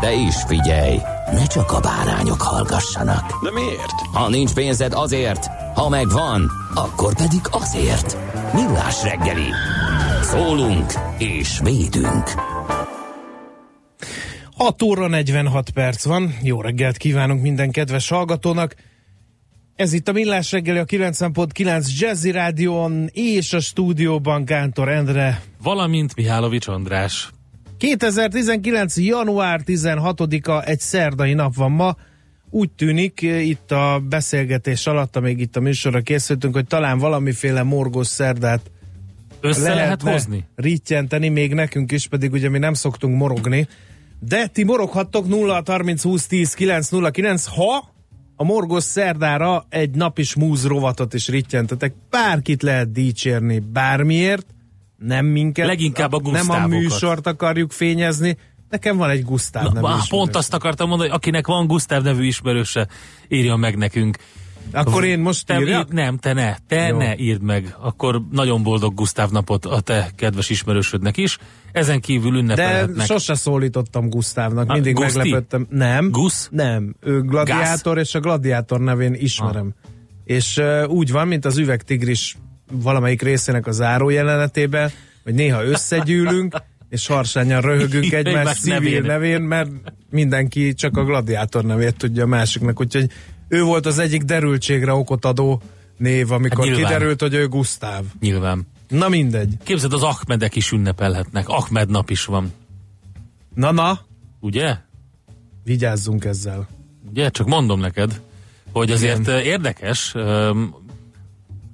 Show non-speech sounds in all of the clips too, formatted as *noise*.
De is figyelj, ne csak a bárányok hallgassanak. De miért? Ha nincs pénzed azért, ha megvan, akkor pedig azért. Millás reggeli. Szólunk és védünk. 6 óra 46 perc van. Jó reggelt kívánunk minden kedves hallgatónak. Ez itt a Millás reggeli a 90.9 Jazzy Rádión és a stúdióban Kántor Endre. Valamint Mihálovics András. 2019. január 16-a egy szerdai nap van ma. Úgy tűnik itt a beszélgetés alatt, amíg itt a műsorra készültünk, hogy talán valamiféle morgos szerdát Össze lehet hozni? rittyenteni, még nekünk is, pedig ugye mi nem szoktunk morogni. De ti moroghattok 0 30 20 10 9 0 9, ha a morgos szerdára egy nap is múz rovatot is rittyentetek. Bárkit lehet dicsérni bármiért, nem minket. Leginkább a Nem a műsort akarjuk fényezni. Nekem van egy Gusztáv Na, nevű á, ismerős. pont azt akartam mondani, hogy akinek van Gusztáv nevű ismerőse, írja meg nekünk. Akkor én most Te írjak? ír, nem, te ne, te Jó. ne írd meg. Akkor nagyon boldog Gusztáv napot a te kedves ismerősödnek is. Ezen kívül De ünnepelhetnek. sose szólítottam Gusztávnak, mindig Guszti? meglepődtem. Nem. Gusz? Nem, ő gladiátor, és a gladiátor nevén ismerem. És uh, úgy van, mint az üvegtigris valamelyik részének a záró jelenetében, hogy néha összegyűlünk, és harsányan röhögünk egymás civil nevén. mert mindenki csak a gladiátor nevét tudja a másiknak, úgyhogy ő volt az egyik derültségre okot adó név, amikor Hát nyilván. kiderült, hogy ő Gusztáv. Nyilván. Na mindegy. Képzeld, az Ahmedek is ünnepelhetnek. Ahmed nap is van. Na-na, Ugye? vigyázzunk ezzel. Ugye? Csak mondom neked, hogy azért Igen. Érdekes,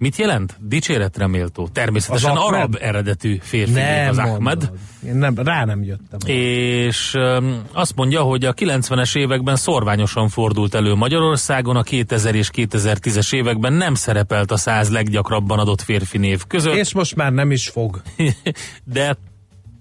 mit jelent? Dicséretre méltó. Természetesen Az Ahmed? arab eredetű férfi Nem az Ahmed. mondod. Én nem, rá nem jöttem. És öm, azt mondja, hogy a 90-es években szorványosan fordult elő Magyarországon, a 2000 és 2010-es években nem szerepelt a száz leggyakrabban adott férfi név között, És most már nem is fog. *laughs* de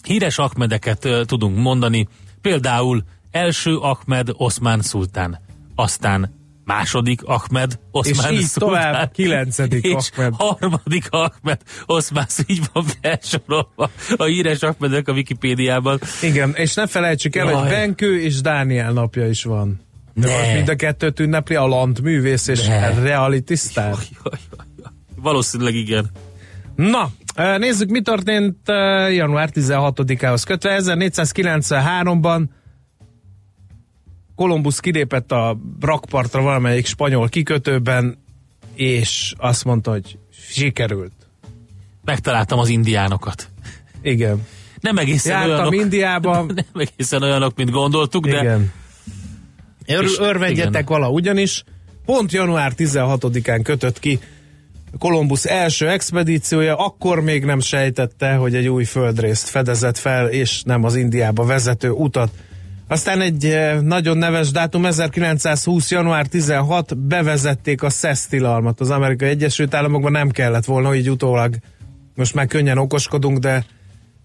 híres Ahmedeket ö, tudunk mondani, például első Ahmed Oszmán szultán, aztán második Ahmed Oszmán És így szultán, tovább, kilencedik és Ahmed. harmadik Ahmed Oszmán így van felsorolva a híres Ahmedek a Wikipédiában. Igen, és ne felejtsük el, hogy Jaj. Benkő és Dániel napja is van. De Ne. most mind a kettőt ünnepli a Lant művész és Ne. reality jaj. Valószínűleg igen. Na, nézzük, mi történt január 16-ához kötve. 1493-ban Kolumbusz kilépett a rakpartra valamelyik spanyol kikötőben, és azt mondta, hogy sikerült. Megtaláltam az indiánokat. Igen. Nem egészen Jártam olyanok, Indiában. *laughs* nem egészen olyanok, mint gondoltuk, de Igen. Ör, örvendjetek vala, ugyanis pont január 16-án kötött ki Kolumbusz első expedíciója, akkor még nem sejtette, hogy egy új földrészt fedezett fel, és nem az Indiába vezető utat. Aztán egy eh, nagyon neves dátum, 1920. január 16, bevezették a SES tilalmat. Az Amerikai Egyesült Államokban nem kellett volna, így utólag most már könnyen okoskodunk, de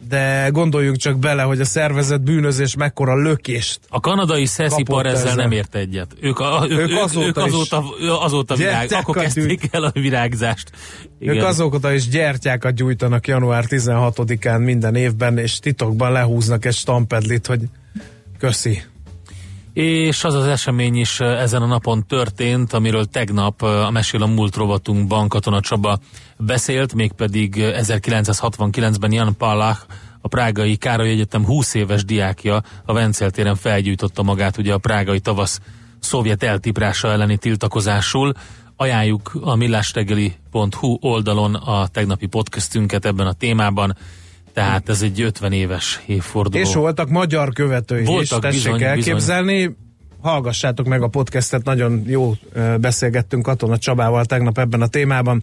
de gondoljunk csak bele, hogy a szervezet bűnözés mekkora lökést A kanadai szeszipar ezzel ezzel. nem ért egyet. Ők, a, ők, Ők azóta ők azóta, azóta virág, akkor kezdték el a virágzást. Igen. Ők azóta is gyertyákat gyújtanak január 16-án minden évben, és titokban lehúznak egy stampedlit, hogy köszi. És az az esemény is eh, ezen a napon történt, amiről tegnap eh, a Mesél a múlt rovatunkban Katona Csaba beszélt, mégpedig eh, 1969-ben Jan Palach, a Prágai Károly Egyetem 20 éves diákja a Vencel téren felgyújtotta magát ugye a prágai tavasz szovjet eltiprása elleni tiltakozásul. Ajánljuk a millástegeli.hu oldalon a tegnapi podcastünket ebben a témában. Tehát ez egy 50 éves évforduló. És voltak magyar követői Voltak, is, tessék bizony, elképzelni. Bizony. Hallgassátok meg a podcastet, nagyon jó beszélgettünk Katona Csabával tegnap ebben a témában.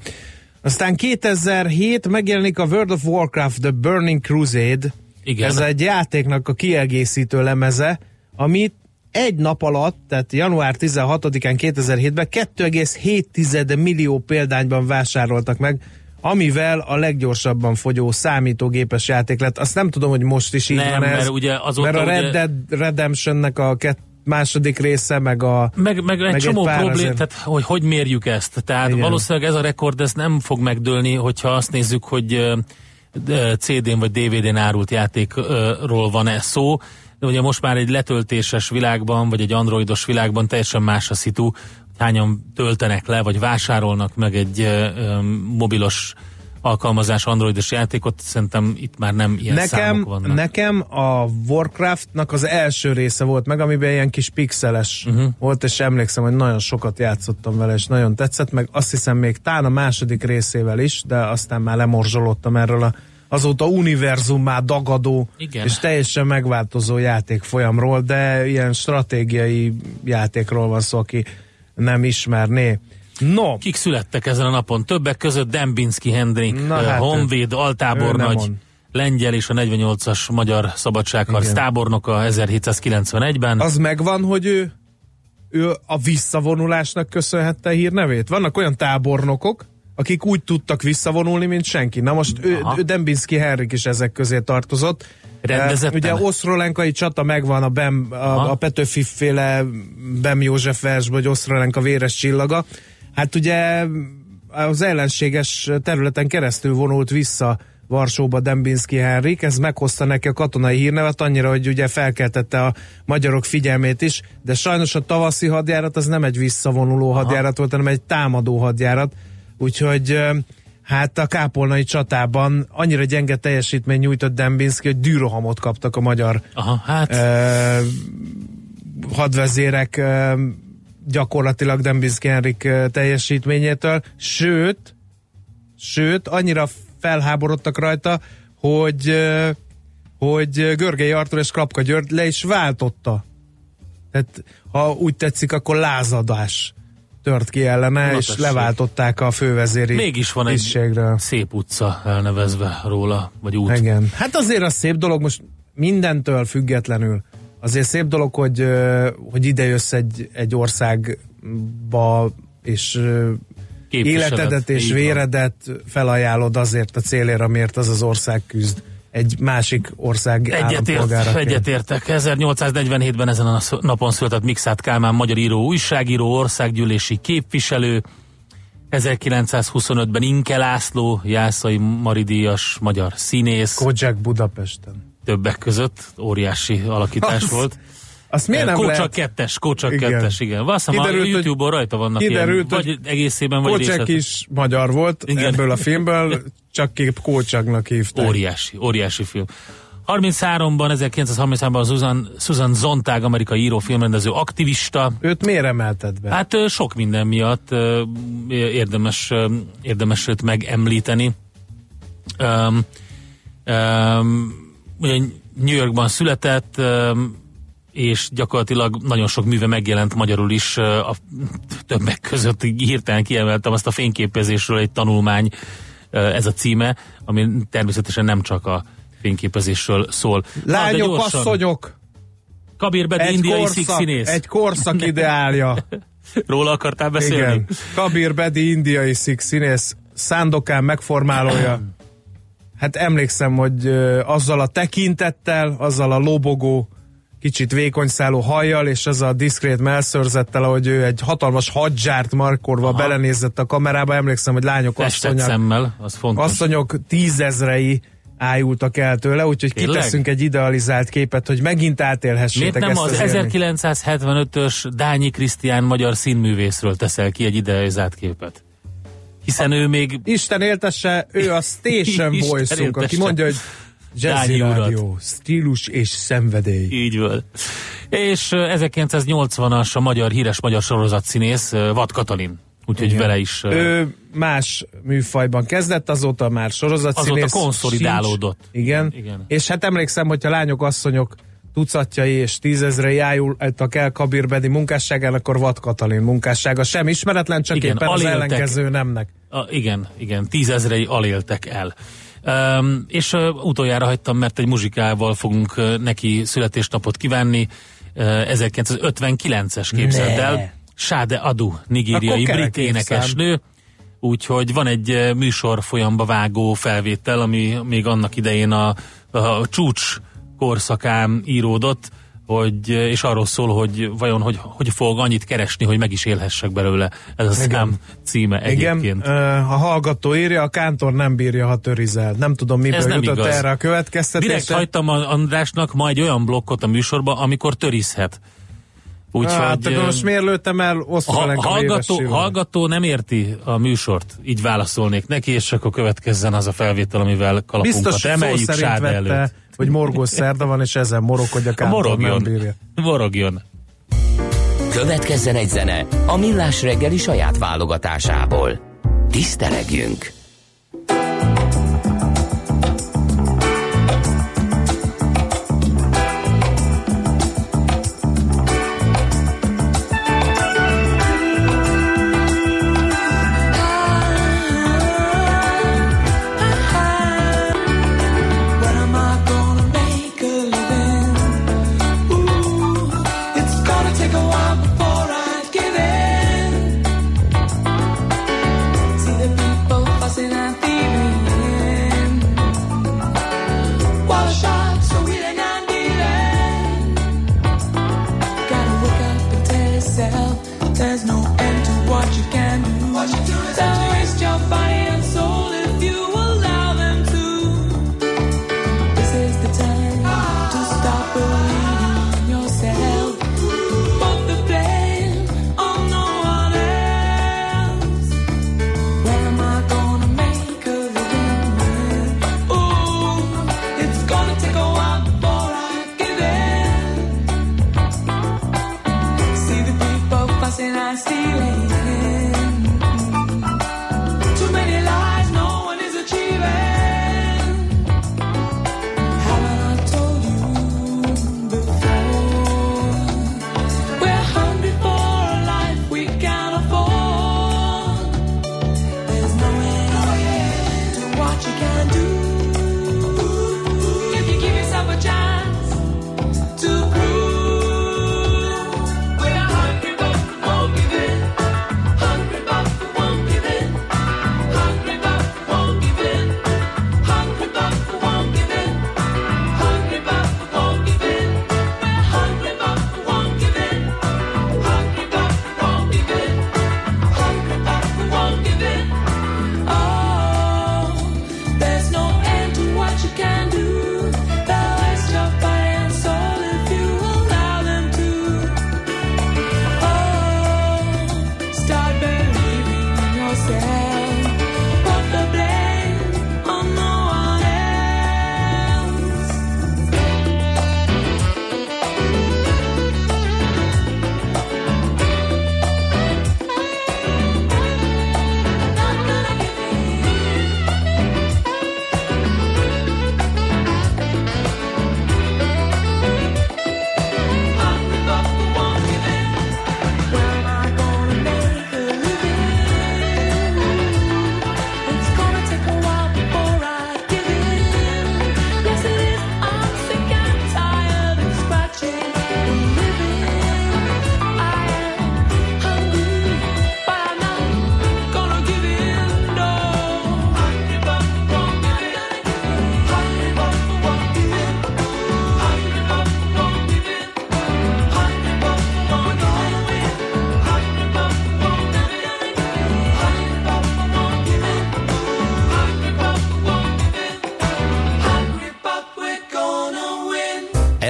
Aztán 2007 megjelenik a World of Warcraft The Burning Crusade. Igen. Ez egy játéknak a kiegészítő lemeze, amit egy nap alatt, tehát január 16-án 2007-ben 2,7 millió példányban vásároltak meg, amivel a leggyorsabban fogyó számítógépes játék lett. Azt nem tudom, hogy most is így Nem, van ez. mert ugye azóta mert a Red Dead Redemptionnek a kett, második része, meg a... Meg, meg, meg egy csomó egy pár problém, azért. tehát hogy, hogy mérjük ezt. Tehát Igen. Valószínűleg ez a rekord ez nem fog megdőlni, hogyha azt nézzük, hogy CD-n vagy DVD-n árult játékról van e szó. De ugye most már egy letöltéses világban, vagy egy androidos világban teljesen más a szitu, hányan töltenek le, vagy vásárolnak meg egy mobilos alkalmazás androidos játékot, szerintem itt már nem ilyen Nekem, számok vannak. nekem a Warcraftnak az első része volt meg, amiben ilyen kis pixeles uh-huh. volt, és emlékszem, hogy nagyon sokat játszottam vele, és nagyon tetszett, meg azt hiszem még tán a második részével is, de aztán már lemorzsolódtam erről a azóta univerzummá dagadó Igen. és teljesen megváltozó játék folyamról, de ilyen stratégiai játékról van szó, aki nem ismerné. No, Kik születtek ezen a napon? Többek között Dembinski Hendrik, Na hát, Honvéd, altábornagy, lengyel és a 48-as magyar szabadságharc Igen. tábornoka 1791-ben. az megvan, hogy ő, ő a visszavonulásnak köszönhette a hírnevét? Vannak olyan tábornokok, akik úgy tudtak visszavonulni, mint senki. Na most ő, ő Dembinski Henrik is ezek közé tartozott. Rendezetten? Eh, Ugye osztrolenkai csata megvan a, Bem, Aha. a, a Petőfi féle Bem József versben, hogy osztrolenka véres csillaga. Hát ugye az ellenséges területen keresztül vonult vissza Varsóba Dembinski Henrik, ez meghozta neki a katonai hírnevet annyira, hogy ugye felkeltette a magyarok figyelmét is, de sajnos a tavaszi hadjárat az nem egy visszavonuló Aha. hadjárat volt, hanem egy támadó hadjárat, úgyhogy hát a kápolnai csatában annyira gyenge teljesítmény nyújtott Dembinski, hogy dűrohamot kaptak a magyar Aha, hát ö, hadvezérek ö, gyakorlatilag Dembinski Henrik teljesítményétől, sőt, sőt, annyira felháborodtak rajta, hogy ö, hogy Görgei Artur és Klapka György le is váltotta. Tehát, ha úgy tetszik, akkor lázadás tört ki ellene, Na és tessék. leváltották a fővezéri mégis van egy tisztségről. szép utca elnevezve róla, vagy út. Igen. Hát azért az szép dolog, most mindentől függetlenül. Azért szép dolog, hogy, hogy ide jössz egy, egy országba, és Képviselet, életedet és véredet felajánlod azért a célért, amiért az az ország küzd. Egy másik ország Egyetért, egyetértek. 1847-ben ezen a napon született Mixát Kálmán, magyar író, újságíró, országgyűlési képviselő. 1925-ben Inke László, Jászai Maridíjas, magyar színész, Kojak Budapesten. többek között óriási alakítás Az volt. Azt miért nem Kócsak lehet? kettes, Kócsak Igen. kettes, igen. Hiszem a YouTube-on rajta vannak kiderült, ilyen, vagy egészében, vagy részlet. is magyar volt Igen. ebből a filmből, csak kép Kócsaknak hívták. Óriási, óriási film. 33-ban, 1933-ban Susan, Susan Zontag, amerikai író, filmrendező, aktivista. Őt miért emelted be? Hát sok minden miatt érdemes, érdemes őt megemlíteni. Um, um, ugye New Yorkban született, um, és gyakorlatilag nagyon sok műve megjelent magyarul is, a többek között hirtelen kiemeltem azt a fényképezésről egy tanulmány, ez a címe, ami természetesen nem csak a fényképezésről szól. Na, Lányok, gyorsan, asszonyok, Kabir Bedi, egy indiai korszak, szikszínész. egy korszak *laughs* ideálja. Róla akartál beszélni? Igen. Kabir Bedi, indiai színész, Szándokán megformálója. Hát emlékszem, hogy azzal a tekintettel, azzal a lobogó, kicsit vékonyszáló hajjal, és az a diszkrét melszörzettel, ahogy ő egy hatalmas hadzsárt markorva Aha. belenézett a kamerába, emlékszem, hogy lányok, Festett asszonyok, szemmel, az fontos. asszonyok tízezrei ájultak el tőle, úgyhogy Tényleg? kiteszünk egy idealizált képet, hogy megint átélhessétek Miért nem ezt az élményt. 1975-ös Dányi Krisztián magyar színművészről teszel ki egy idealizált képet? Hiszen ő még Isten éltesse, ő a Station *laughs* Voice-unk, aki mondja, hogy Jazzy Dányi urat. Rádió, stílus és szenvedély. Így van. És ö, 1980-as a magyar híres magyar sorozatszínész Vad Katalin. Úgyhogy Igen. vele is Ő más műfajban kezdett, azóta már sorozatszínész. Azóta konszolidálódott. Sincs. Igen. Igen. És hát emlékszem, hogyha lányok, asszonyok tucatjai és tízezrei ájultak el Kabir Bedi munkásságán, akkor Vad Katalin munkássága sem ismeretlen, csak Igen, éppen az aléltek. ellenkező nemnek. A, igen, igen, tízezrei aléltek el. Um, és uh, utoljára hagytam, mert egy muzsikával fogunk uh, neki születésnapot kívánni. Uh, 1959-es képzelt Ne. el. Sade Adu, nigériai brit énekesnő. Úgyhogy van egy uh, műsor folyamba vágó felvétel, ami még annak idején a, a csúcs korszakán íródott, hogy, és arról szól, hogy vajon hogy, hogy fog annyit keresni, hogy meg is élhessek belőle. Ez a szám címe egyébként. Igen, ö, a hallgató írja, a kántor nem bírja, ha törizel. Nem tudom, miből Ez nem jutott igaz. erre a Direkt következtetésre. hagytam a Andrásnak ma egy olyan blokkot a műsorba, amikor törizhet. Úgyhogy Hát, most miért lőttem el ha, hallgató, hallgató nem érti a műsort, így válaszolnék neki, és akkor következzen az a felvétel, amivel kalapunkat Biztos emeljük szerint Sáde vette, előtt. hogy morgós szerda van, és ezen morog, hogy a kántor nem morogjon. bírja. Morogjon. Következzen egy zene a Millás reggeli saját válogatásából. Tisztelegjünk!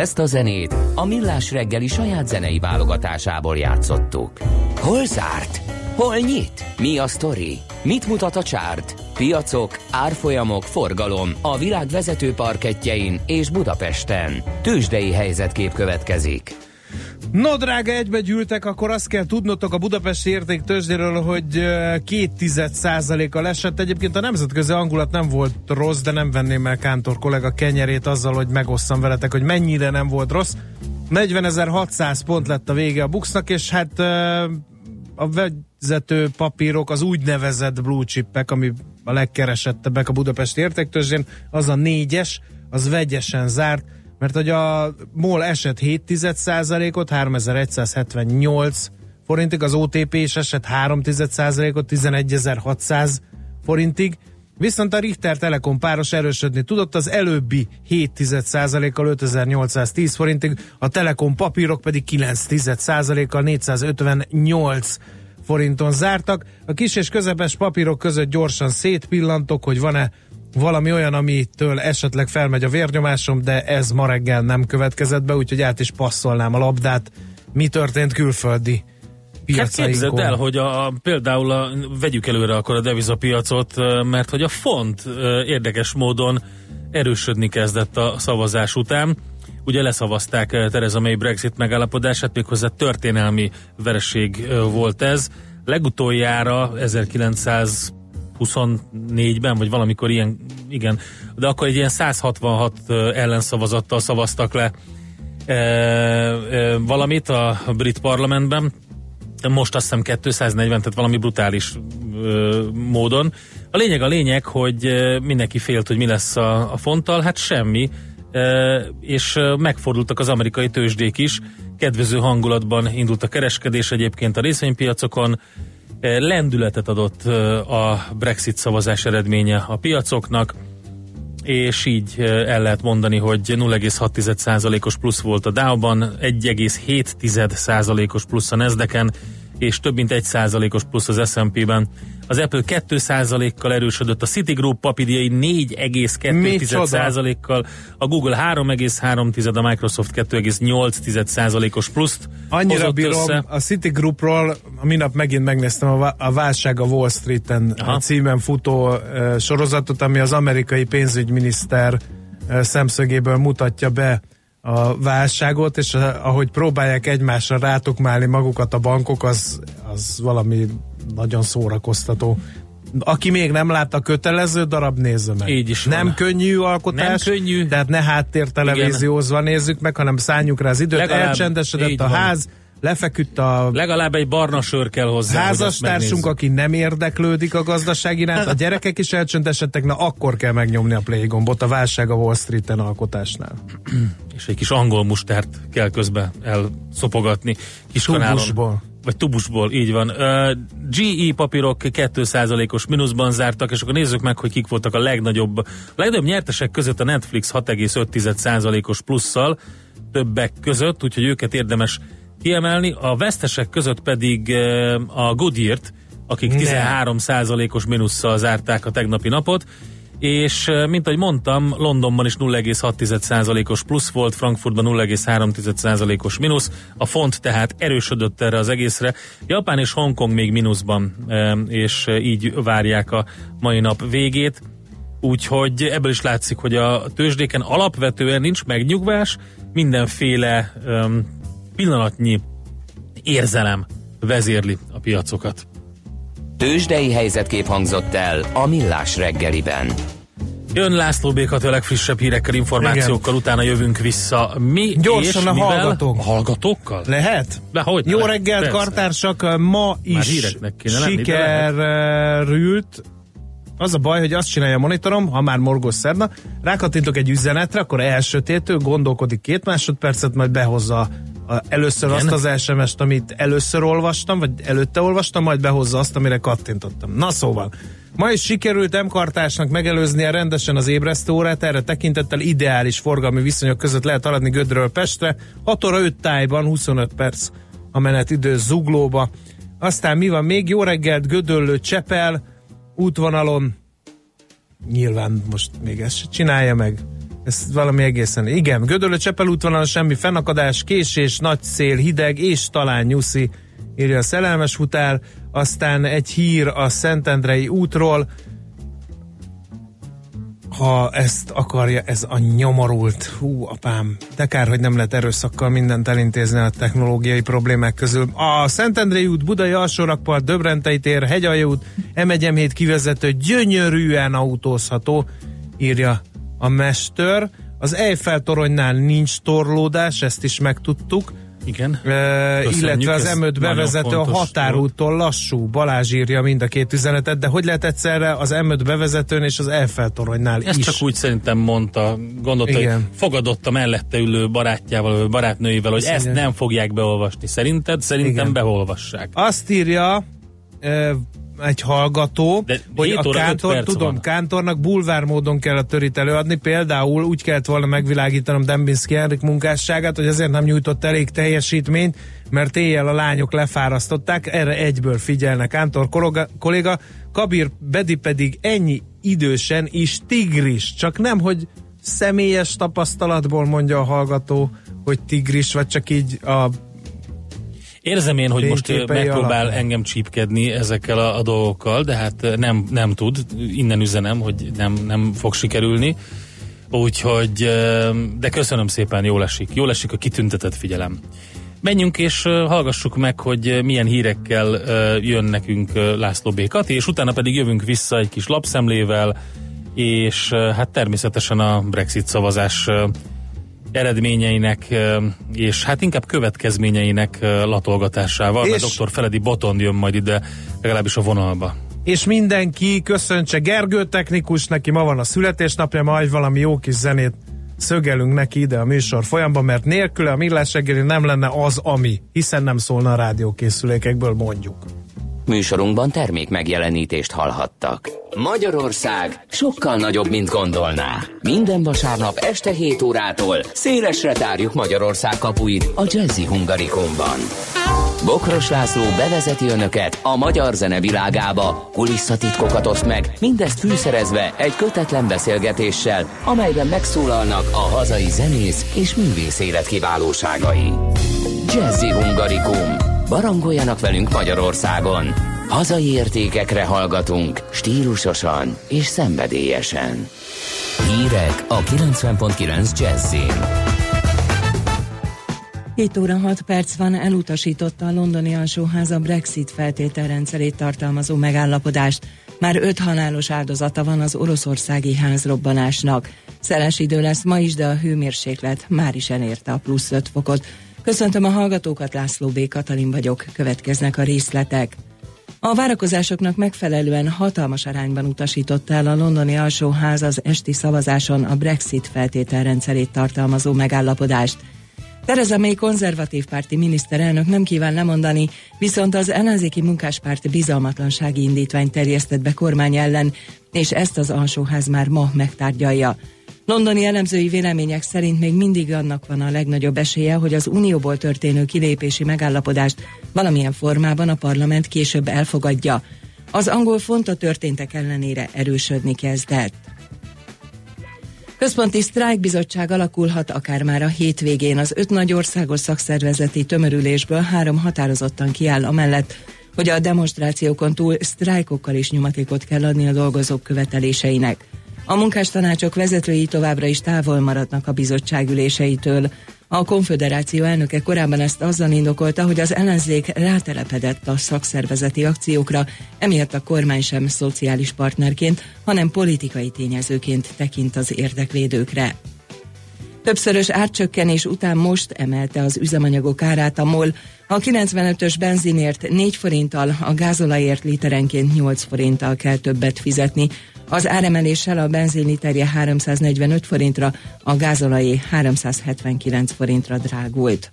Ezt a zenét a Millás reggeli saját zenei válogatásából játszottuk. Hol zárt? Hol nyit? Mi a sztori? Mit mutat a csárt? Piacok, árfolyamok, forgalom a világ vezető parketjein és Budapesten. Tősdei helyzetkép következik. No, drága, egybe gyűltek, akkor azt kell tudnotok a Budapesti érték tőzsdéről, hogy két tized százaléka esett. Egyébként a nemzetközi hangulat nem volt rossz, de nem venném el Kántor kollega kenyerét azzal, hogy megosszam veletek, hogy mennyire nem volt rossz. 40.600 pont lett a vége a Buxnak, és hát a vezető papírok, az úgynevezett blue chipek, ami a legkeresettebbek a Budapesti értéktőzsdén, az a négyes, az vegyesen zárt, mert hogy a MOL esett 7 ot 3178 forintig, az OTP is esett 3 ot 11600 forintig, viszont a Richter Telekom páros erősödni tudott, az előbbi 7 kal 5810 forintig, a Telekom papírok pedig 9 kal 458 forinton zártak. A kis és közepes papírok között gyorsan szétpillantok, hogy van-e valami olyan, amitől esetleg felmegy a vérnyomásom, de ez ma reggel nem következett be, úgyhogy át is passzolnám a labdát. Mi történt külföldi Hát képzeld el, hogy a, a, például a, vegyük előre akkor a devizapiacot, mert hogy a font érdekes módon erősödni kezdett a szavazás után. Ugye leszavazták Theresa May Brexit megállapodását, méghozzá történelmi vereség volt ez. Legutoljára 1924-ben, vagy valamikor ilyen, igen, de akkor egy ilyen 166 ö, ellenszavazattal szavaztak le ö, ö, valamit a brit parlamentben, most azt hiszem 240, tehát valami brutális ö, módon. A lényeg a lényeg, hogy mindenki félt, hogy mi lesz a, a fonttal, hát semmi, ö, és megfordultak az amerikai tőzsdék is, kedvező hangulatban indult a kereskedés egyébként a részvénypiacokon, lendületet adott a Brexit szavazás eredménye a piacoknak, és így el lehet mondani, hogy 0,6%-os plusz volt a Dow-ban, 1,7%-os plusz a Nasdaq-en, és több mint 1%-os plusz az S&P-ben. Az Apple 2%-kal erősödött, a Citigroup papírjai 4,2%-kal, a Google 3,3%, a Microsoft 2,8%-os pluszt Annyira bírom, össze. a Citigroupról minap megint megnéztem a, a Válság a Wall Street-en Aha. címen futó uh, sorozatot, ami az amerikai pénzügyminiszter uh, szemszögéből mutatja be a válságot, és ahogy próbálják egymásra rátukmálni magukat a bankok, az, az valami nagyon szórakoztató. Aki még nem látta kötelező darab, nézze meg. Így is nem van. könnyű alkotás, Nem könnyű. tehát ne háttértelevíziózva nézzük meg, hanem szálljuk rá az időt, Legalább elcsendesedett a van. ház, lefeküdt a Legalább egy barna sör kell hozzá. házastársunk, aki nem érdeklődik a gazdaság iránt, a gyerekek is elcsöndesedtek, na akkor kell megnyomni a play gombot a válság a Wall Street-en alkotásnál. *clears throat* és egy kis angol mustárt kell közben elszopogatni kis kanálon. Vagy tubusból, így van. Uh, GE papírok 2%-os mínuszban zártak, és akkor nézzük meg, hogy kik voltak a legnagyobb, a legnagyobb nyertesek között a Netflix 6,5%-os plusszal, többek között, úgyhogy őket érdemes kiemelni. A vesztesek között pedig uh, a Goodyear-t, akik Ne. 13%-os mínusszal zárták a tegnapi napot, és mint ahogy mondtam, Londonban is 0,6%-os plusz volt, Frankfurtban 0,3%-os mínusz, a font tehát erősödött erre az egészre. Japán és Hongkong még mínuszban, és így várják a mai nap végét. Úgyhogy ebből is látszik, hogy a tőzsdéken alapvetően nincs megnyugvás, mindenféle pillanatnyi érzelem vezérli a piacokat. Tősdei helyzetkép hangzott el a Millás reggeliben. Jön László Békat a legfrissebb hírekkel, információkkal, utána jövünk vissza. Mi Gyorsan és a mivel? hallgatók. A hallgatókkal? Lehet? De hogy Jó ne? reggelt, Persze. kartársak! Ma is sikerült. Az a baj, hogy azt csinálja a monitorom, ha már morgos szerda, rákattintok egy üzenetre, akkor elsötétül, gondolkodik két másodpercet, majd behozza először Igen. azt az SMS-t, amit először olvastam, vagy előtte olvastam, majd behozza azt, amire kattintottam. Na szóval, ma is sikerült M-kartásnak megelőznie rendesen az ébresztő órát, erre tekintettel ideális forgalmi viszonyok között lehet haladni Gödről Pestre, 6 óra 5 tájban, 25 perc a menetidő zuglóba. Aztán mi van még? Jó reggelt, Gödöllő Csepel, útvonalon, nyilván most még ezt se csinálja meg, ez valami egészen, igen, Gödöllő Csepel útvonalon semmi fennakadás, késés, nagy szél, hideg és talán nyuszi, írja a szerelmes futár, aztán egy hír a Szentendrei útról, ha ezt akarja, ez a nyomorult, hú apám, de kár, hogy nem lehet erőszakkal mindent elintézni a technológiai problémák közül. A Szentendrei út, Budai alsórakpart, Döbrentei tér, Hegyalja út, M1 kivezető gyönyörűen autózható, írja a mester. Az Eiffel toronynál nincs torlódás, ezt is megtudtuk. Igen. E, illetve az ez M5 nagyon bevezető a határúttól lassú. Balázs írja mind a két üzenetet, de hogy lehet egyszerre az M5 bevezetőn és az Eiffel toronynál Ezt is? csak úgy szerintem mondta, gondolta, Igen. hogy fogadott a mellette ülő barátjával, vagy barátnőivel, hogy ezt Igen. nem fogják beolvasni. Szerinted? Szerintem Igen. beolvassák. Azt írja egy hallgató, De hogy a kántor, tudom, van. kántornak bulvár módon kell a törít előadni, például úgy kellett volna megvilágítanom Dembinski Henrik munkásságát, hogy azért nem nyújtott elég teljesítményt, mert éjjel a lányok lefárasztották, erre egyből figyelnek Kántor kollega, kolléga, Kabir Bedi pedig ennyi idősen is tigris, csak nem, hogy személyes tapasztalatból mondja a hallgató, hogy tigris, vagy csak így a Érzem én, hogy most megpróbál alapján. engem csípkedni ezekkel a, a dolgokkal, de hát nem, nem tud. Innen üzenem, hogy nem, nem fog sikerülni. Úgyhogy, de köszönöm szépen, jól esik. Jól esik a kitüntetett figyelem. Menjünk és hallgassuk meg, hogy milyen hírekkel jön nekünk László B. Kati, és utána pedig jövünk vissza egy kis lapszemlével, és hát természetesen a Brexit szavazás eredményeinek és hát inkább következményeinek latolgatásával, mert És- dr. Feledi Botond jön majd ide legalábbis a vonalba. és mindenki köszöntse Gergő technikus, neki ma van a születésnapja, majd valami jó kis zenét szögelünk neki ide a műsor folyamban, mert nélküle a millás reggeli nem lenne az, ami, hiszen nem szólna a rádiókészülékekből, mondjuk. Műsorunkban termék megjelenítést hallhattak. Magyarország sokkal nagyobb, mint gondolná. Minden vasárnap este 7 órától szélesre tárjuk Magyarország kapuit a Jazzy Hungarikumban. Bokros László bevezeti önöket a magyar zene világába, kulisszatitkokat oszt meg, mindezt fűszerezve egy kötetlen beszélgetéssel, amelyben megszólalnak a hazai zenész és művész élet kiválóságai. Jazzy Hungarikum. Barangoljanak velünk Magyarországon. Hazai értékekre hallgatunk, stílusosan és szenvedélyesen. Hírek a 90.9 Jazzin. 7 óra 6 perc van, elutasította a londoni alsóház a Brexit feltételrendszerét tartalmazó megállapodást. Már öt halálos áldozata van az oroszországi házrobbanásnak. Szeles idő lesz ma is, de a hőmérséklet már is elérte a plusz 5 fokot. Köszöntöm a hallgatókat, László B. Katalin vagyok, következnek a részletek. A várakozásoknak megfelelően hatalmas arányban utasította el a londoni alsóház az esti szavazáson a Brexit feltételrendszerét tartalmazó megállapodást. Theresa May konzervatív párti miniszterelnök nem kíván lemondani, viszont az ellenzéki munkáspárt bizalmatlansági indítványt terjesztett be kormány ellen, és ezt az alsóház már ma megtárgyalja. Londoni elemzői vélemények szerint még mindig annak van a legnagyobb esélye, hogy az unióból történő kilépési megállapodást valamilyen formában a parlament később elfogadja. Az angol font a történtek ellenére erősödni kezdett. Központi sztrájkbizottság alakulhat akár már a hétvégén. Az öt nagy országos szakszervezeti tömörülésből három határozottan kiáll amellett, hogy a demonstrációkon túl sztrájkokkal is nyomatékot kell adni a dolgozók követeléseinek. A munkástanácsok vezetői továbbra is távol maradnak a bizottság üléseitől. A konföderáció elnöke korábban ezt azzal indokolta, hogy az ellenzék rátelepedett a szakszervezeti akciókra, emiatt a kormány sem szociális partnerként, hanem politikai tényezőként tekint az érdekvédőkre. Többszörös árcsökkenés után most emelte az üzemanyagok árát a MOL. A 95-ös benzinért 4 forinttal, a gázolajért literenként 8 forinttal kell többet fizetni. Az áremeléssel a benzin literje 345 forintra, a gázolajé 379 forintra drágult.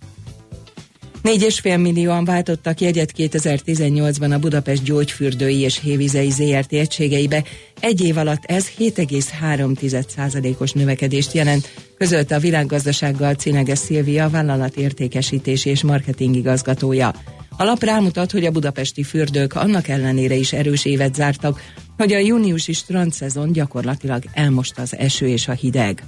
4,5 millióan váltottak jegyet 2018-ban a Budapest gyógyfürdői és hévizei ZRT egységeibe. Egy év alatt ez 7,3%-os növekedést jelent, közölte a világgazdasággal Cineges Szilvia vállalat értékesítési és marketing igazgatója. A lap rámutat, hogy a budapesti fürdők annak ellenére is erős évet zártak, hogy a júniusi strandszezon gyakorlatilag elmosta az eső és a hideg.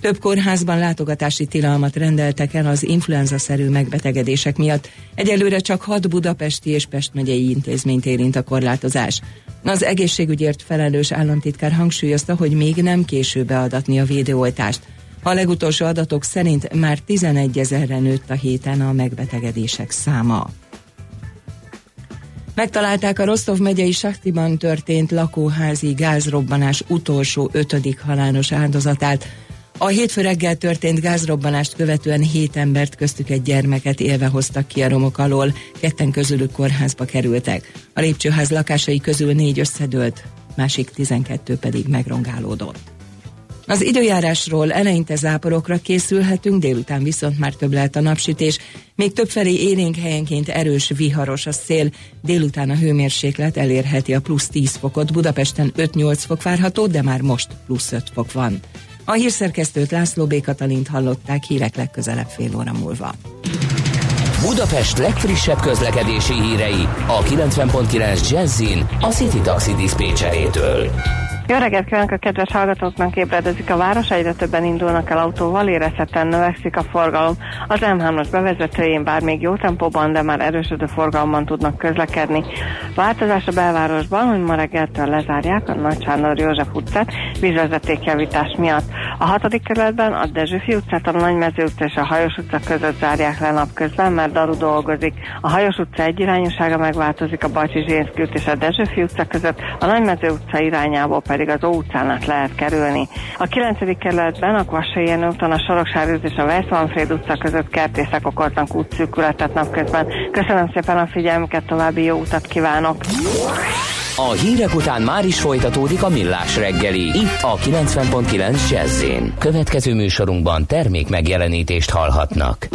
Több kórházban látogatási tilalmat rendeltek el az influenza-szerű megbetegedések miatt. Egyelőre csak hat budapesti és Pest megyei intézményt érint a korlátozás. Az egészségügyért felelős államtitkár hangsúlyozta, hogy még nem késő beadatni a védőoltást. A legutolsó adatok szerint már 11 ezerre nőtt a héten a megbetegedések száma. Megtalálták a Rostov megyei Saktiban történt lakóházi gázrobbanás utolsó ötödik halálos áldozatát. A hétfő reggel történt gázrobbanást követően hét embert köztük egy gyermeket élve hoztak ki a romok alól, ketten közülük kórházba kerültek. A lépcsőház lakásai közül négy összedőlt, másik 12 pedig megrongálódott. Az időjárásról eleinte záporokra készülhetünk, délután viszont már több lehet a napsütés. Még többfelé élénk helyenként erős, viharos a szél. Délután a hőmérséklet elérheti a plusz 10 fokot. Budapesten 5-8 fok várható, de már most plusz 5 fok van. A hírszerkesztőt László B. Katalint hallották hírek legközelebb fél óra múlva. Budapest legfrissebb közlekedési hírei a 90.9 Jazzin a City Taxi Dispécsejétől. Jó reggelt kívánok a kedves hallgatóknak, ébredezik a város, egyre többen indulnak el autóval, érezhetően növekszik a forgalom. Az M3-as bevezetőjén bár még jó tempóban, de már erősödő forgalomban tudnak közlekedni. Változás a belvárosban, hogy ma reggeltől lezárják a Nagy Sándor József utcát vízvezetékjavítás miatt. A hatodik kerületben a Dezsőfi utcát, a Nagymező utca és a Hajós utca között zárják le napközben, mert daru dolgozik. A Hajós utca egyirányúsága megváltozik a Bajcsi Zsénszki és a Dezsőfi utca között, a Nagymező utca irányából az Ó utcán át lehet kerülni. A 9. kerületben a Kvassai úton a Soroksári út és a Weissmanfried utca között kertészek okoznak útszűkületet napközben. Köszönöm szépen a figyelmüket, további jó utat kívánok! A hírek után már is folytatódik a millás reggeli, itt a 90.9 Jazzin. Következő műsorunkban termék megjelenítést hallhatnak.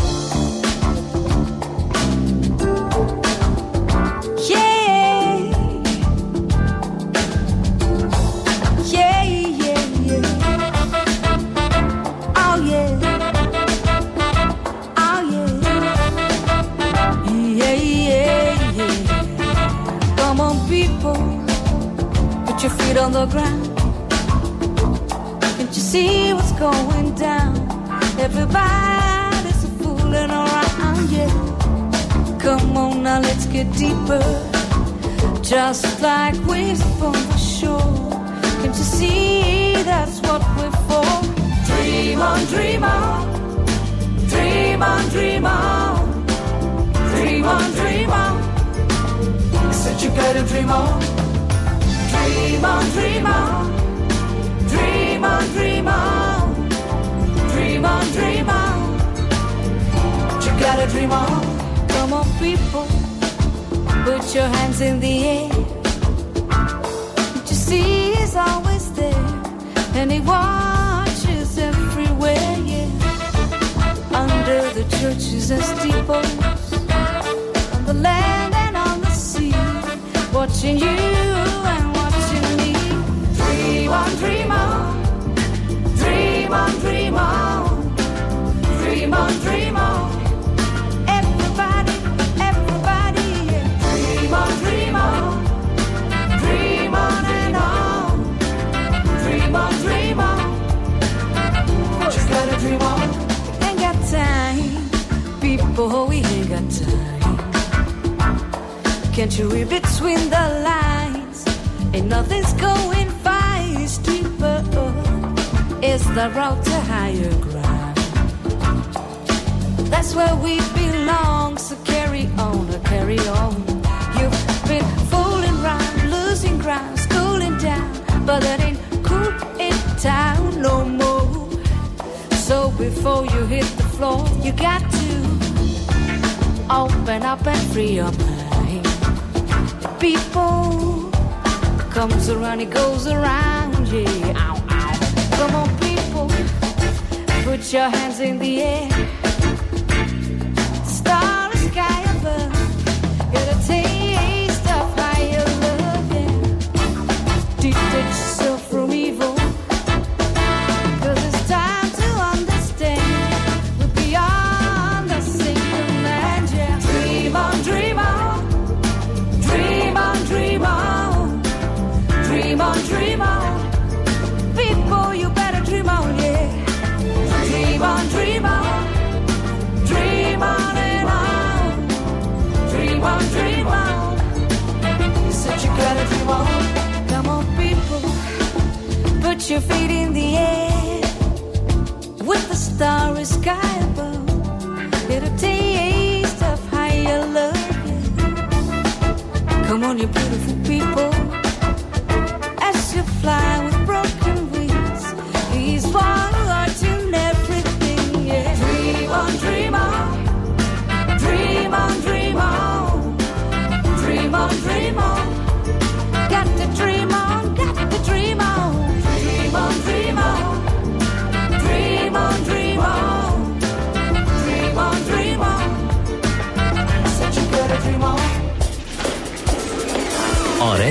Get deeper. Just like waves upon the shore. Can't you see that's what we're for? Dream on, dream on. Dream on, dream on. Dream on, dream on. Said you gotta dream on. Dream on, dream on. Dream on, dream on. Dream on, dream on. You gotta dream on. Come on, people. Put your hands in the air. What you see is always there. And he watches everywhere, yeah. Under the churches and steeples. On the land and on the sea. Watching you and watching me. Dream on, dream on. Dream on, dream on. Dream on, dream on. People, we ain't got time. Can't you read between the lines? Ain't nothing's going fast, deeper. Is the road to higher ground? That's where we belong, so carry on, carry on. You've been fooling around, losing ground, schooling down, but that ain't cool in town no more. So before you hit the floor, you got to open up and free your mind. People comes around, it goes around, yeah. Ow, ow. Come on, people, put your hands in the air. On, your beautiful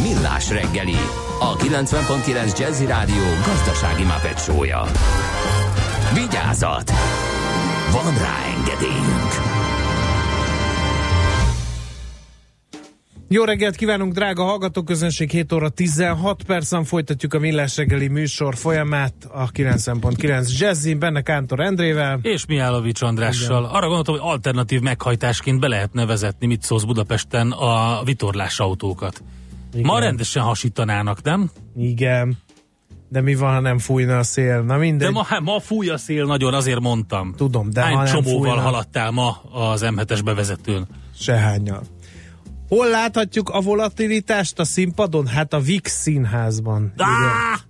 Millás reggeli, a 90.9 Jazzy Rádió gazdasági mapetsója. Vigyázat! Van rá engedélyünk! Jó reggelt kívánunk, drága hallgatóközönség! 7 óra 16 percen folytatjuk a Millás reggeli műsor folyamát a 90.9 Jazzin, benne Kántor Endrével. És Mihálovics Andrással. Arra gondoltam, hogy alternatív meghajtásként be lehetne vezetni, mit szólsz Budapesten a vitorlás autókat. Igen. Ma rendesen hasítanának, nem? Igen. De mi van, ha nem fújna a szél? Na mindegy. De ma, hát ma fúj a szél nagyon, azért mondtam. Tudom, de Hány ha nem csomóval fújna, haladtál ma az M7-es bevezetőn? sehányal. Hol láthatjuk a volatilitást a színpadon? Hát a VIX színházban. Ah!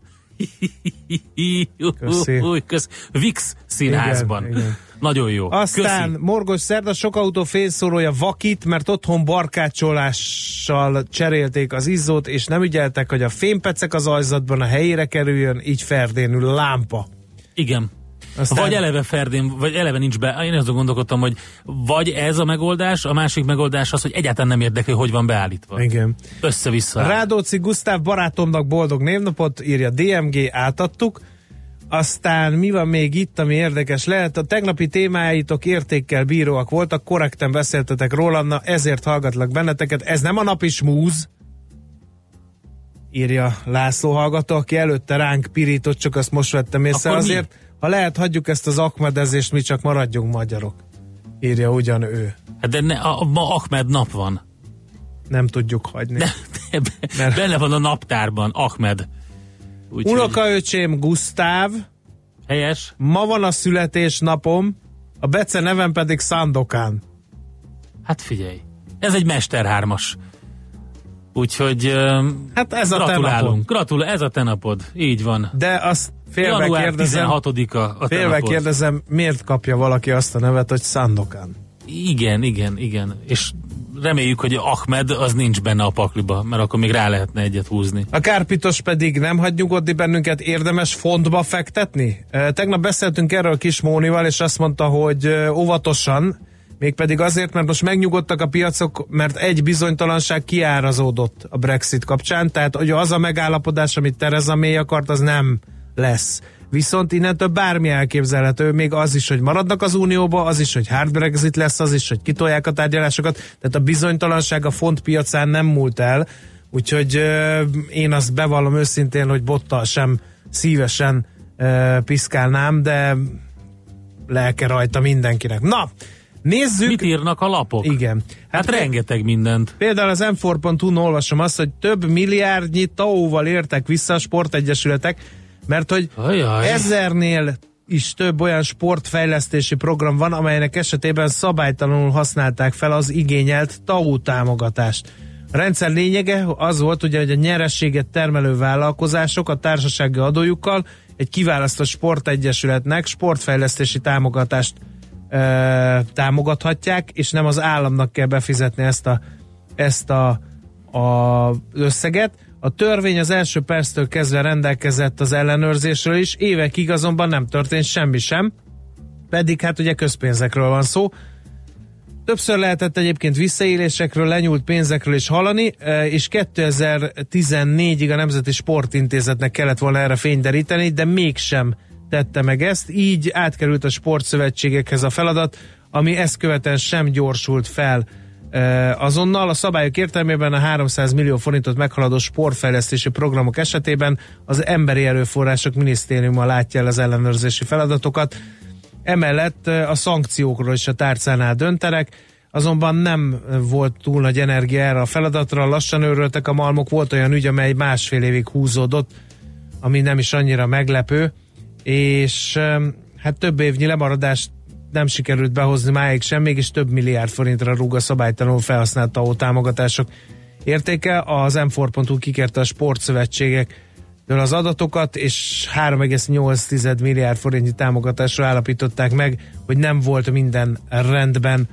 *laughs* Köszi. Kösz. Vix színházban. Igen, igen. Nagyon jó. Aztán Köszi. morgos szerda sok autó félszórója vakít, mert otthon barkácsolással cserélték az izzót, és nem ügyeltek, hogy a fémpecek az ajzatban a helyére kerüljön, így ferdénül lámpa. Igen. Aztán- Vagy eleve Ferdén, vagy eleve nincs be. Én azon gondolkodtam, hogy vagy ez a megoldás, a másik megoldás az, hogy egyáltalán nem érdekli, hogy van beállítva. Igen. Össze-vissza. Rádóci Gusztáv barátomnak boldog névnapot, írja DMG, átadtuk. Aztán mi van még itt, ami érdekes lehet? A tegnapi témáitok értékkel bíróak voltak, korrekten beszéltetek róla, na ezért hallgatlak benneteket. Ez nem a napi smúz, írja László hallgató, aki előtte ránk pirított, csak azt most vettem észre. Akkor mi? Azért, ha lehet, hagyjuk ezt az akmedezést, mi csak maradjunk magyarok. Írja ugyan ő. Hát de ne, a, ma Ahmed nap van. Nem tudjuk hagyni. De, de, *laughs* Mert- benne van a naptárban, Ahmed. Úgyhogy Unokaöcsém Gusztáv, helyes. Ma van a születésnapom, a Bece nevem pedig Szandokán. Hát figyelj, ez egy mesterhármas. Úgyhogy Hát ez gratulálunk. Gratulál, ez a te napod. Így van. De azt félve Január kérdezem, 16-a a te félve napod. kérdezem, miért kapja valaki azt a nevet, hogy Szandokán? Igen, igen, igen. És reméljük, hogy Ahmed az nincs benne a pakliba, mert akkor még rá lehetne egyet húzni. A kárpitos pedig nem hagy nyugodni bennünket, érdemes fontba fektetni? Tegnap beszéltünk erről Kis Mónival, és azt mondta, hogy óvatosan, mégpedig azért, mert most megnyugodtak a piacok, mert egy bizonytalanság kiárazódott a Brexit kapcsán, tehát hogy az a megállapodás, amit Tereza May akart, az nem lesz. Viszont innentől bármi elképzelhető, még az is, hogy maradnak az unióba, az is, hogy hard Brexit lesz, az is, hogy kitolják a tárgyalásokat, tehát a bizonytalanság a font piacán nem múlt el, úgyhogy ö, én azt bevallom őszintén, hogy bottal sem szívesen ö, piszkálnám, de lelke rajta mindenkinek. Na, nézzük! Mit írnak a lapok? Igen. Hát, hát rengeteg mindent. Például az m4.hu-n olvasom azt, hogy több milliárdnyi tauval értek vissza a sportegyesületek, mert hogy Ajaj. ezernél is több olyan sportfejlesztési program van, amelynek esetében szabálytalanul használták fel az igényelt TAU támogatást. A rendszer lényege az volt, ugye, hogy a nyerességet termelő vállalkozások a társasági adójukkal egy kiválasztott sportegyesületnek sportfejlesztési támogatást ö, támogathatják, és nem az államnak kell befizetni ezt a, ezt a, a összeget. A törvény az első perctől kezdve rendelkezett az ellenőrzésről is, évekig azonban nem történt semmi sem, pedig hát ugye közpénzekről van szó. Többször lehetett egyébként visszaélésekről, lenyúlt pénzekről is hallani, eh, és 2014-ig a Nemzeti Sportintézetnek kellett volna erre fényderíteni, de mégsem tette meg ezt, így átkerült a sportszövetségekhez a feladat, ami ezt követően sem gyorsult fel azonnal. A szabályok értelmében a 300 millió forintot meghaladó sportfejlesztési programok esetében az Emberi Erőforrások Minisztériuma látja el az ellenőrzési feladatokat, Emellett eh, a szankciókról is a tárcánál döntenek, azonban nem volt túl nagy energia erre a feladatra, lassan őröltek a malmok, volt olyan ügy, amely másfél évig húzódott, ami nem is annyira meglepő, és eh, hát több évnyi lemaradást nem sikerült behozni máig sem, mégis több milliárd forintra rúg a szabálytalanul felhasznált TAO támogatások értéke. Az m kikérte a sportszövetségek az adatokat, és 3,8 milliárd forintnyi támogatásra állapították meg, hogy nem volt minden rendben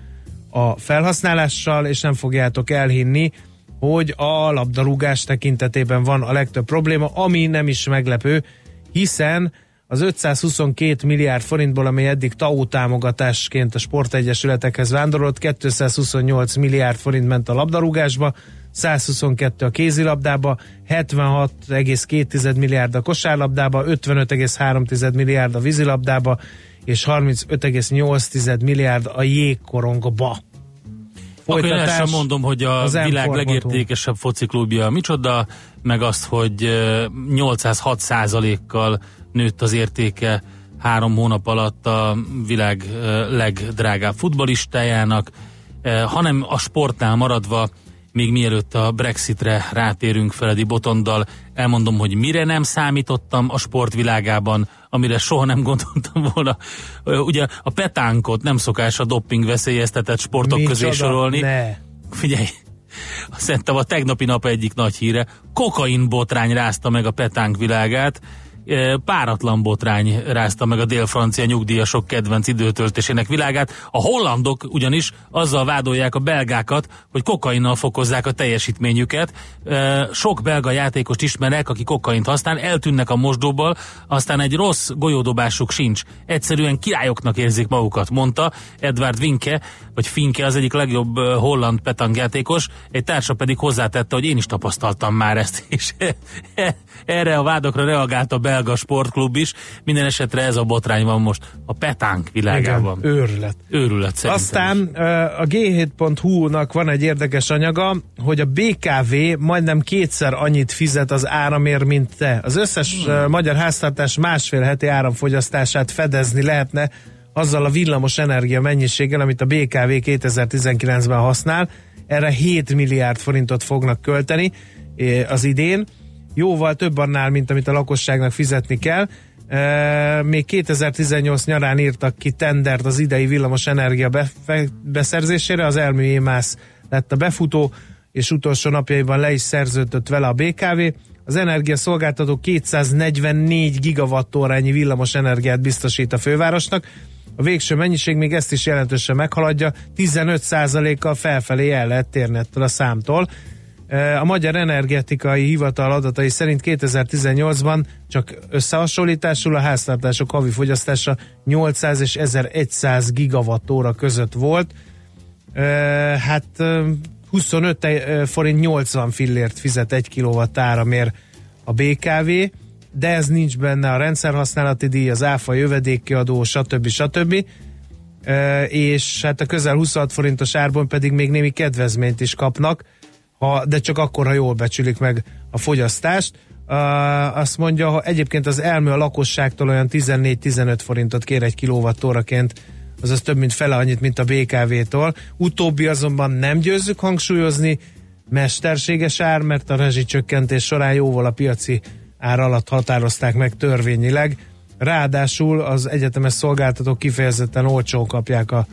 a felhasználással, és nem fogjátok elhinni, hogy a labdarúgás tekintetében van a legtöbb probléma, ami nem is meglepő, hiszen az 522 milliárd forintból, amely eddig TAO támogatásként a sportegyesületekhez vándorolt, 228 milliárd forint ment a labdarúgásba, 122 a kézilabdába, 76,2 milliárd a kosárlabdába, 55,3 milliárd a vízilabdába, és 35,8 milliárd a jégkorongba. Akkor én sem mondom, hogy a az világ M4.hu. legértékesebb fociklubja micsoda, meg azt, hogy ö, 806 százalékkal nőtt az értéke három hónap alatt a világ legdrágább futbalistájának, hanem a sportnál maradva, még mielőtt a Brexitre rátérünk Feledi Botondal, elmondom, hogy mire nem számítottam a sportvilágában, amire soha nem gondoltam volna. Ugye a petánkot nem szokás a dopping veszélyeztetett sportok közé Micsoda? sorolni. Ne. Figyelj, szerintem a tegnapi nap egyik nagy híre. Kokain botrány rázta meg a petánk világát, páratlan botrány rázta meg a dél-francia nyugdíjasok kedvenc időtöltésének világát. A hollandok ugyanis azzal vádolják a belgákat, hogy kokainnal fokozzák a teljesítményüket. Sok belga játékost ismerek, aki kokaint használ, eltűnnek a mosdóból, aztán egy rossz golyódobásuk sincs. Egyszerűen királyoknak érzik magukat, mondta Edward Winke, vagy Finke az egyik legjobb holland petangjátékos, egy társa pedig hozzátette, hogy én is tapasztaltam már ezt, és *laughs* erre a vádokra reagált a belga sportklub is. Minden esetre ez a botrány van most a petánk Igen, világában. őrület. Őrület szerintem is. Aztán ö, a G7.hu-nak van egy érdekes anyaga, hogy a BKV majdnem kétszer annyit fizet az áramért, mint te. Az összes hmm. magyar háztartás másfél heti áramfogyasztását fedezni lehetne azzal a villamos energia mennyiséggel, amit a BKV 2019-ben használ. Erre 7 milliárd forintot fognak költeni az idén. Jóval több annál, mint amit a lakosságnak fizetni kell. Még 2018 nyarán írtak ki tendert az idei villamos energia beszerzésére, az Elmű Émász lett a befutó, és utolsó napjaiban le is szerződött vele a BKV. Az energiaszolgáltató 244 gigawattórányi villamos energiát biztosít a fővárosnak. A végső mennyiség még ezt is jelentősen meghaladja, 15%-kal felfelé el lehet térni ettől a számtól. A Magyar Energetikai Hivatal adatai szerint 2018-ban csak összehasonlításul a háztartások havi fogyasztása 800 és 1100 gigawattóra között volt. Hát 25 forint 80 fillért fizet egy kilowattáramért a BKV, de ez nincs benne a rendszerhasználati díj, az áfa jövedékkiadó, stb. stb. És hát a közel 26 forintos árban pedig még némi kedvezményt is kapnak, ha, de csak akkor, ha jól becsülik meg a fogyasztást. Uh, azt mondja, hogy egyébként az elmű a lakosságtól olyan 14-15 forintot kér egy kilowattóraként, azaz több mint fele annyit, mint a BKV-tól. Utóbbi azonban nem győzzük hangsúlyozni, mesterséges ár, mert a rezsicsökkentés során jóval a piaci ár alatt határozták meg törvényileg. Ráadásul az egyetemes szolgáltatók kifejezetten olcsón kapják a,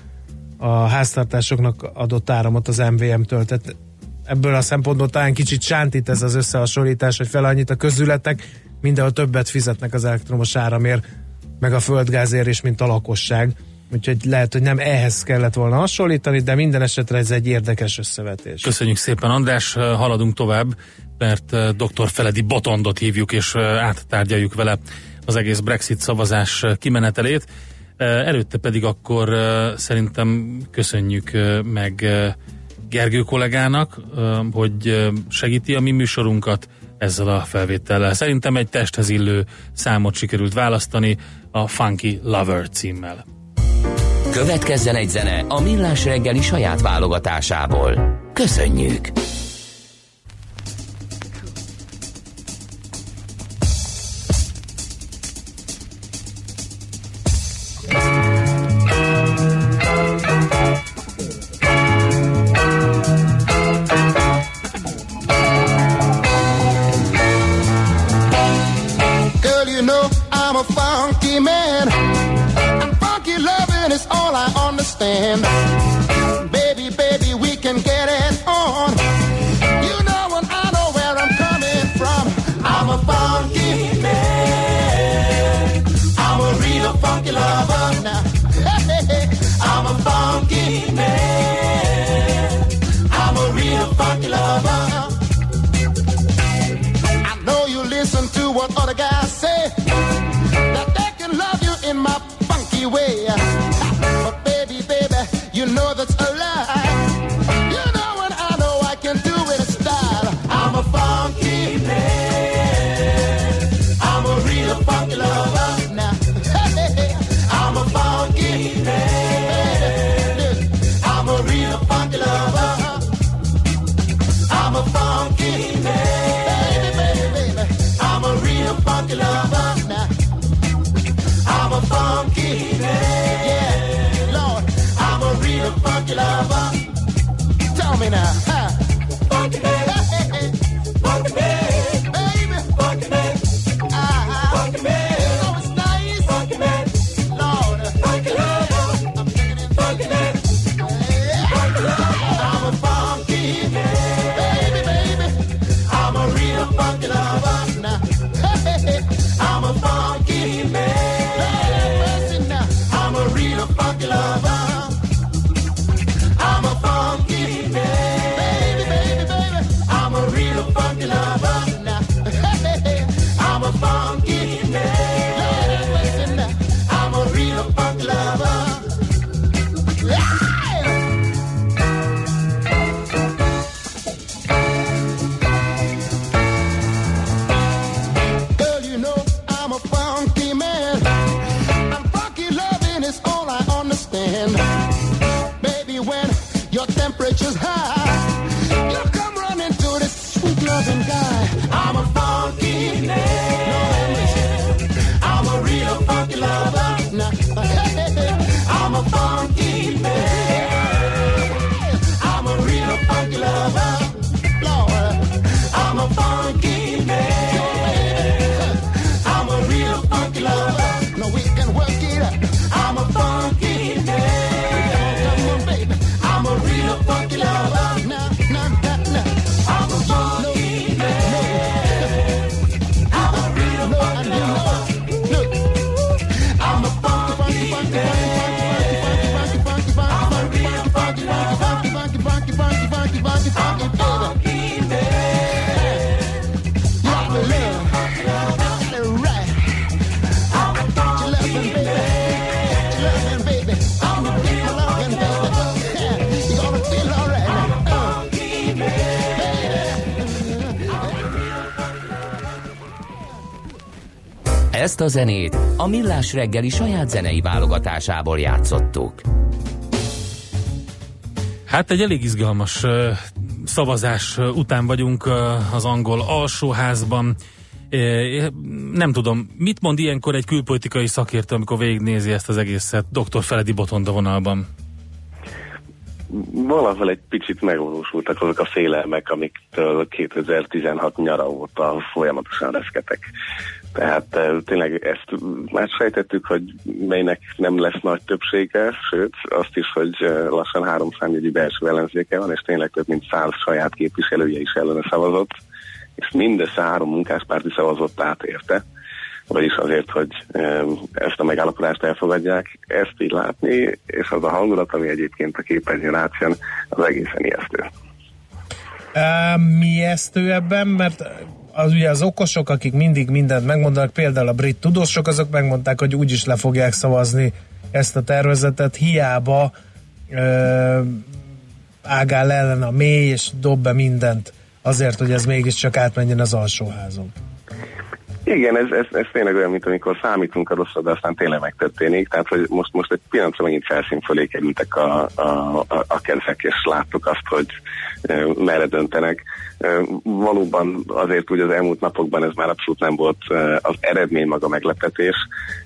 a háztartásoknak adott áramot az MVM-től. Tehát ebből a szempontból talán kicsit sántít ez az összehasonlítás, hogy fel annyit a közületek, mindenhol többet fizetnek az elektromos áramért, meg a földgázért is, mint a lakosság. Úgyhogy lehet, hogy nem ehhez kellett volna hasonlítani, de minden esetre ez egy érdekes összevetés. Köszönjük szépen, András, haladunk tovább, mert eh, dr. Feledi Botondot hívjuk, és eh, áttárgyaljuk vele az egész Brexit szavazás eh, kimenetelét. Előtte pedig akkor szerintem köszönjük meg Gergő kollégának, hogy segíti a mi műsorunkat ezzel a felvétellel. Szerintem egy testhez illő számot sikerült választani a Funky Lover címmel. Következzen egy zene a Millás reggeli saját válogatásából. Köszönjük! Ezt a zenét a Millás reggeli saját zenei válogatásából játszottuk. Hát egy elég izgalmas szavazás után vagyunk az angol alsóházban. Uh, nem tudom, mit mond ilyenkor egy külpolitikai szakértő, amikor végignézi ezt az egészet, dr. Feledi Botonda vonalban? valahol egy picit megvalósultak azok a félelmek, amiktől 2016 nyara óta folyamatosan reszketek. Tehát eh, tényleg ezt már sejtettük, hogy melynek nem lesz nagy többsége, sőt azt is, hogy eh, lassan három számjegyű belső ellenzéke van, és tényleg több mint száz saját képviselője is ellene szavazott, és mindössze három munkáspárti szavazott átérte, vagyis azért, hogy eh, ezt a megállapodást elfogadják, ezt így látni, és az a hangulat, ami egyébként a képernyőn átjön, az egészen ijesztő. Uh, mi ijesztő ebben, mert az ugye az okosok, akik mindig mindent megmondanak, például a brit tudósok, azok megmondták, hogy úgyis le fogják szavazni ezt a tervezetet, hiába ö, ágál ellen a mély, és dob be mindent azért, hogy ez mégiscsak átmenjen az alsóházon. Igen, ez, ez, ez tényleg olyan, mint amikor számítunk a rosszat, de aztán tényleg megtörténik. Tehát, hogy most, most egy pillanatra megint felszín fölé kerültek a, a, a, a kezek, és láttuk azt, hogy e, merre döntenek. E, valóban azért úgy az elmúlt napokban ez már abszolút nem volt e, az eredmény maga meglepetés,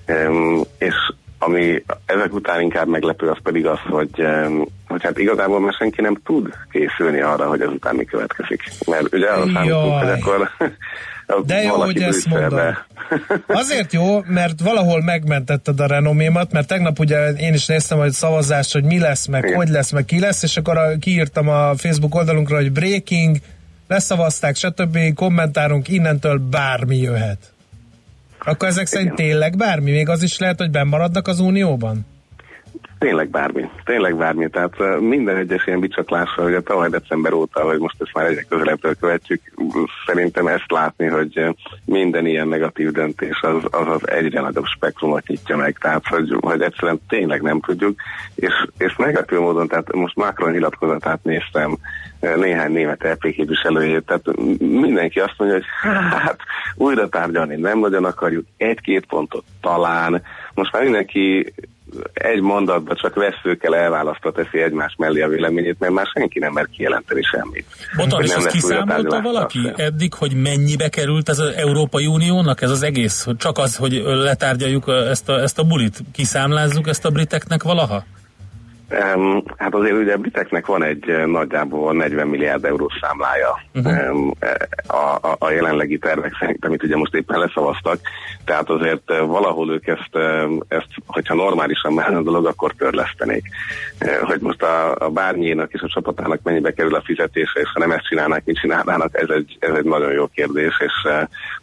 e, és ami ezek után inkább meglepő, az pedig az, hogy, hogy hát igazából már senki nem tud készülni arra, hogy ezután mi következik. Mert ugye arra számítunk, hogy akkor De jó, hogy ezt mondod. Azért jó, mert valahol megmentetted a renomémat, mert tegnap ugye én is néztem a szavazást, hogy mi lesz, meg Igen. hogy lesz, meg ki lesz, és akkor a, kiírtam a Facebook oldalunkra, hogy breaking, leszavazták, stb. kommentárunk, innentől bármi jöhet. Akkor ezek szerint tényleg bármi? Még az is lehet, hogy bennmaradnak az Unióban? Tényleg bármi, tényleg bármi. Tehát minden egyes ilyen bicsaklásra, hogy a tavaly december óta, hogy most ezt már egyre közelebbről követjük, szerintem ezt látni, hogy minden ilyen negatív döntés az az, az egyre nagyobb spektrumot nyitja meg. Tehát, hogy, hogy egyszerűen tényleg nem tudjuk. És, és meglepő módon, tehát most Macron nyilatkozatát néztem, néhány német EP képviselőjét, tehát mindenki azt mondja, hogy hát újra tárgyalni nem nagyon akarjuk, egy-két pontot talán. Most már mindenki egy mondatban csak veszőkkel elválasztva teszi egymás mellé a véleményét, mert már senki nem mer kijelenteni semmit. Hogy és újra kiszámolta valaki azt sem. eddig, hogy mennyibe került ez az Európai Uniónak, ez az egész? Csak az, hogy letárgyaljuk ezt a, ezt a bulit, kiszámlázzuk ezt a briteknek valaha? Um, hát azért ugye a briteknek van egy eh, nagyjából 40 milliárd eurós számlája uh-huh. um, a, a, a jelenlegi tervek szerint, amit ugye most éppen leszavaztak, tehát azért eh, valahol ők ezt, ezt hogyha normálisan menne a dolog, akkor törlesztenék. Hogy most a, a bárnyénak és a csapatának mennyibe kerül a fizetése, és ha nem ezt csinálnák, mit csinálnának, ez egy, ez egy nagyon jó kérdés, és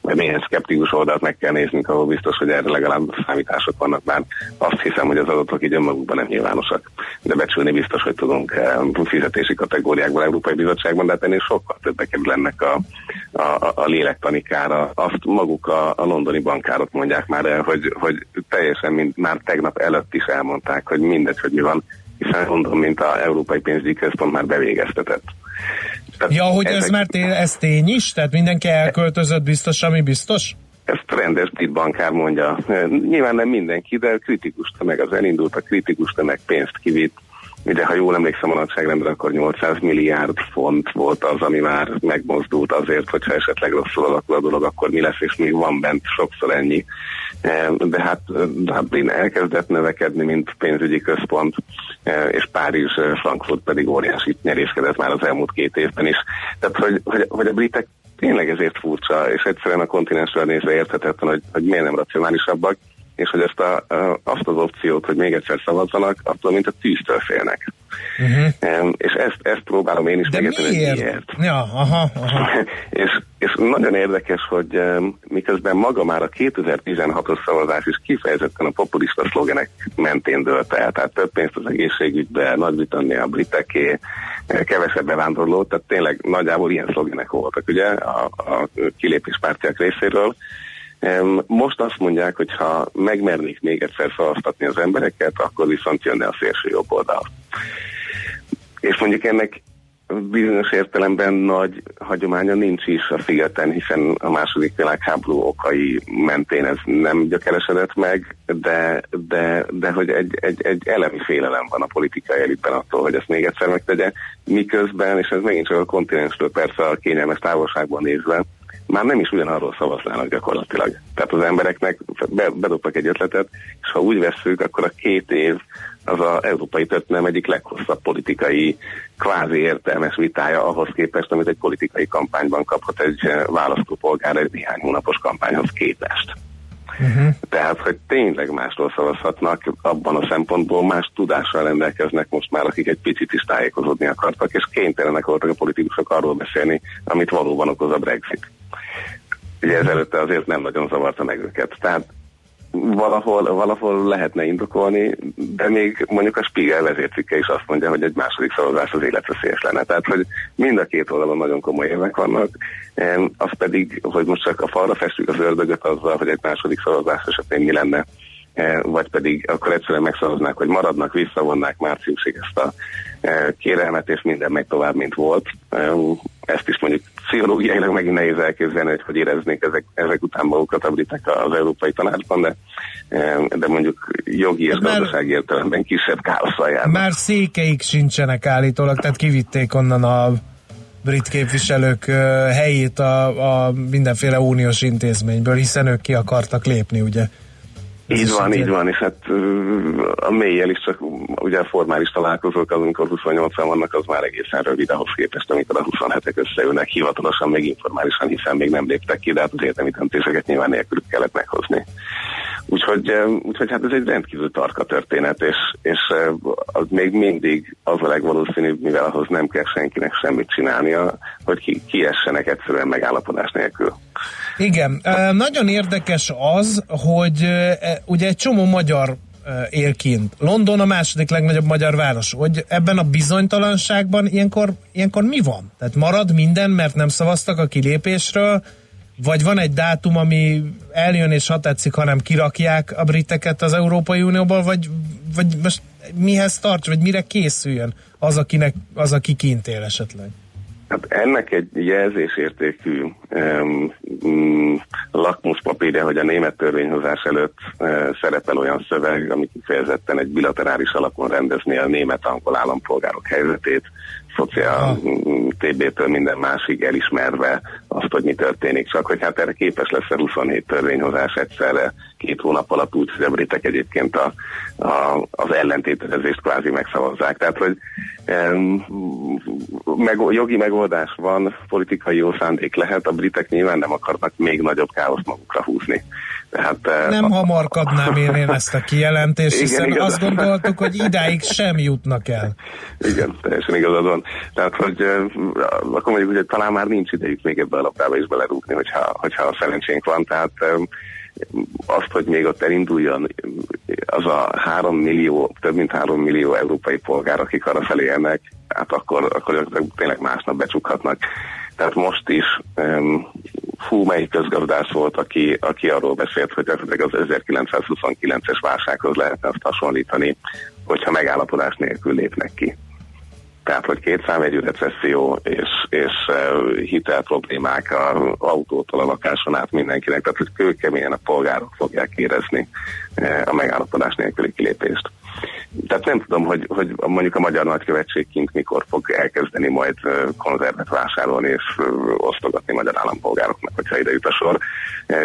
majd néhány szkeptikus oldalt meg kell néznünk, ahol biztos, hogy erre legalább számítások vannak már. Azt hiszem, hogy az adatok így önmagukban nem nyilvánosak de becsülni biztos, hogy tudunk eh, fizetési kategóriákban, Európai Bizottságban, de hát ennél sokkal többe kerül ennek a, a, a lélektanikára. Azt maguk a, a londoni bankárok mondják már el, hogy, hogy teljesen mind, már tegnap előtt is elmondták, hogy mindegy, hogy mi van, hiszen London, mint a Európai Pénzügyi Központ már bevégeztetett. Tehát Ja, hogy ez ezek- már té- ez tény is? Tehát mindenki elköltözött biztos, ami biztos? Ezt rendes brit bankár mondja. Nyilván nem mindenki, de kritikus tömeg az elindult, a kritikus tömeg pénzt kivitt. Ugye, ha jól emlékszem a nagyságrendre, akkor 800 milliárd font volt az, ami már megmozdult azért, hogyha esetleg rosszul alakul a dolog, akkor mi lesz, és még van bent sokszor ennyi. Eh, De hát Dublin elkezdett növekedni, mint pénzügyi központ, eh, és Párizs, eh, Frankfurt pedig óriási nyeréskedett már az elmúlt két évben is. Tehát, hogy, hogy, hogy a britek tényleg ezért furcsa, és egyszerűen a kontinensről nézve érthetetlen, hogy, hogy miért nem racionálisabbak, és hogy ezt a, azt az opciót, hogy még egyszer szavazzanak, attól, mint a tűztől félnek. Uh-huh. És ezt, ezt próbálom én is megérteni, miért? miért. Ja, aha, aha. *laughs* és, és nagyon érdekes, hogy miközben maga már a 2016-os szavazás is kifejezetten a populista szlogenek mentén dőlt el, tehát több pénzt az egészségügybe, Nagy-Britannia, a briteké, kevesebb bevándorló, tehát tényleg nagyjából ilyen szlogenek voltak, ugye, a, a kilépéspártiak részéről. Most azt mondják, hogy ha megmernék még egyszer szavaztatni az embereket, akkor viszont jönne a szélső jobb oldal. És mondjuk ennek bizonyos értelemben nagy hagyománya nincs is a szigeten, hiszen a második világháború okai mentén ez nem gyökeresedett meg, de, de, de hogy egy, egy, egy elemi félelem van a politikai elitben attól, hogy ezt még egyszer megtegye, miközben, és ez megint csak a kontinensről persze a kényelmes távolságban nézve, már nem is ugyanarról szavaznának gyakorlatilag. Tehát az embereknek be, bedobtak egy ötletet, és ha úgy vesszük, akkor a két év az az európai történelem egyik leghosszabb politikai kvázi értelmes vitája ahhoz képest, amit egy politikai kampányban kaphat egy választópolgár egy néhány hónapos kampányhoz képest. Uh-huh. Tehát, hogy tényleg másról szavazhatnak, abban a szempontból más tudással rendelkeznek most már, akik egy picit is tájékozódni akartak, és kénytelenek voltak a politikusok arról beszélni, amit valóban okoz a Brexit. Ugye ezelőtte azért nem nagyon zavarta meg őket. Tehát valahol, valahol lehetne indokolni, de még mondjuk a Spiegel vezércikke is azt mondja, hogy egy második szavazás az életveszélyes lenne. Tehát, hogy mind a két oldalon nagyon komoly évek vannak, az pedig, hogy most csak a falra festjük az ördögöt azzal, hogy egy második szavazás esetén mi lenne, vagy pedig akkor egyszerűen megszavaznák, hogy maradnak, visszavonnák márciusig ezt a kérelmet, és minden megy tovább, mint volt. Ezt is mondjuk pszichológiailag megint nehéz elképzelni, hogy hogy éreznék ezek, ezek után magukat a britek az Európai Tanácsban, de, de mondjuk jogi és már- gazdasági értelemben kisebb káoszal járnak. Már székeik sincsenek állítólag, tehát kivitték onnan a brit képviselők helyét a, a mindenféle uniós intézményből, hiszen ők ki akartak lépni, ugye? Így van, így van, és hát a mélyel is csak ugye formális találkozók, az, amikor 28-an vannak, az már egészen rövid ahhoz képest, amikor a 27-ek összeülnek hivatalosan, még informálisan, hiszen még nem léptek ki, de hát az érdemi döntéseket nyilván nélkülük kellett meghozni. Úgyhogy, úgyhogy hát ez egy rendkívül tarka történet, és, és az még mindig az a legvalószínűbb, mivel ahhoz nem kell senkinek semmit csinálnia, hogy ki, kiessenek egyszerűen megállapodás nélkül. Igen, nagyon érdekes az, hogy e, ugye egy csomó magyar él. London a második legnagyobb magyar város. Hogy ebben a bizonytalanságban ilyenkor, ilyenkor mi van? Tehát marad minden, mert nem szavaztak a kilépésről, vagy van egy dátum, ami eljön és ha tetszik, hanem kirakják a briteket az Európai Unióból, vagy, vagy most mihez tarts, vagy mire készüljön az, akinek, az aki kint él esetleg? Hát ennek egy jelzésértékű um, um, lakmuszpapírja, hogy a német törvényhozás előtt uh, szerepel olyan szöveg, ami kifejezetten egy bilaterális alapon rendezni a német-angol állampolgárok helyzetét, szociál TB-től minden másig elismerve azt, hogy mi történik. Csak hogy hát erre képes lesz a 27 törvényhozás egyszerre két hónap alatt úgy, hogy a britek egyébként a, a, az ellentételezést kvázi megszavazzák. Tehát, hogy em, meg, jogi megoldás van, politikai jó szándék lehet, a britek nyilván nem akarnak még nagyobb káoszt magukra húzni. Tehát, eh, Nem hamarkadnám én, én ezt a kijelentést, Igen, hiszen igazad. azt gondoltuk, hogy idáig sem jutnak el. Igen, teljesen igazad van. Tehát, hogy akkor mondjuk, hogy talán már nincs idejük még ebbe a labdába is belerúgni, hogyha, hogyha a szerencsénk van. Tehát eh, azt, hogy még ott elinduljon az a három millió, több mint három millió európai polgár, akik arra felé élnek, hát akkor, akkor tényleg másnap becsukhatnak. Tehát most is um, fú, melyik közgazdász volt, aki, aki arról beszélt, hogy gyakorlatilag az 1929-es válsághoz lehetne azt hasonlítani, hogyha megállapodás nélkül lépnek ki. Tehát, hogy két számjegyű recesszió és, és hitel problémák a autótól a lakáson át mindenkinek, tehát hogy kőkeményen a polgárok fogják érezni a megállapodás nélküli kilépést. Tehát nem tudom, hogy, hogy mondjuk a magyar nagykövetségként mikor fog elkezdeni majd konzervet vásárolni és osztogatni magyar állampolgároknak, hogyha ide jut a sor.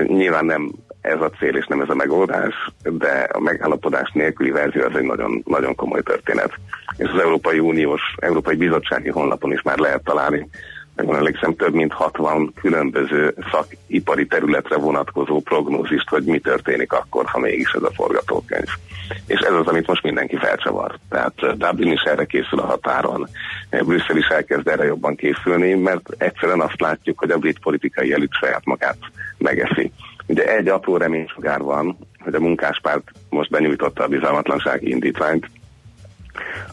Nyilván nem ez a cél és nem ez a megoldás, de a megállapodás nélküli verzió az egy nagyon, nagyon komoly történet. És az Európai Uniós, Európai Bizottsági honlapon is már lehet találni, megvan emlékszem, több mint 60 különböző szakipari területre vonatkozó prognózist, hogy mi történik akkor, ha mégis ez a forgatókönyv. És ez az, amit most mindenki felcsavar. Tehát eh, Dublin is erre készül a határon, eh, Brüsszel is elkezd erre jobban készülni, mert egyszerűen azt látjuk, hogy a brit politikai elit saját magát megeszi. Ugye egy apró reménysugár van, hogy a munkáspárt most benyújtotta a bizalmatlansági indítványt,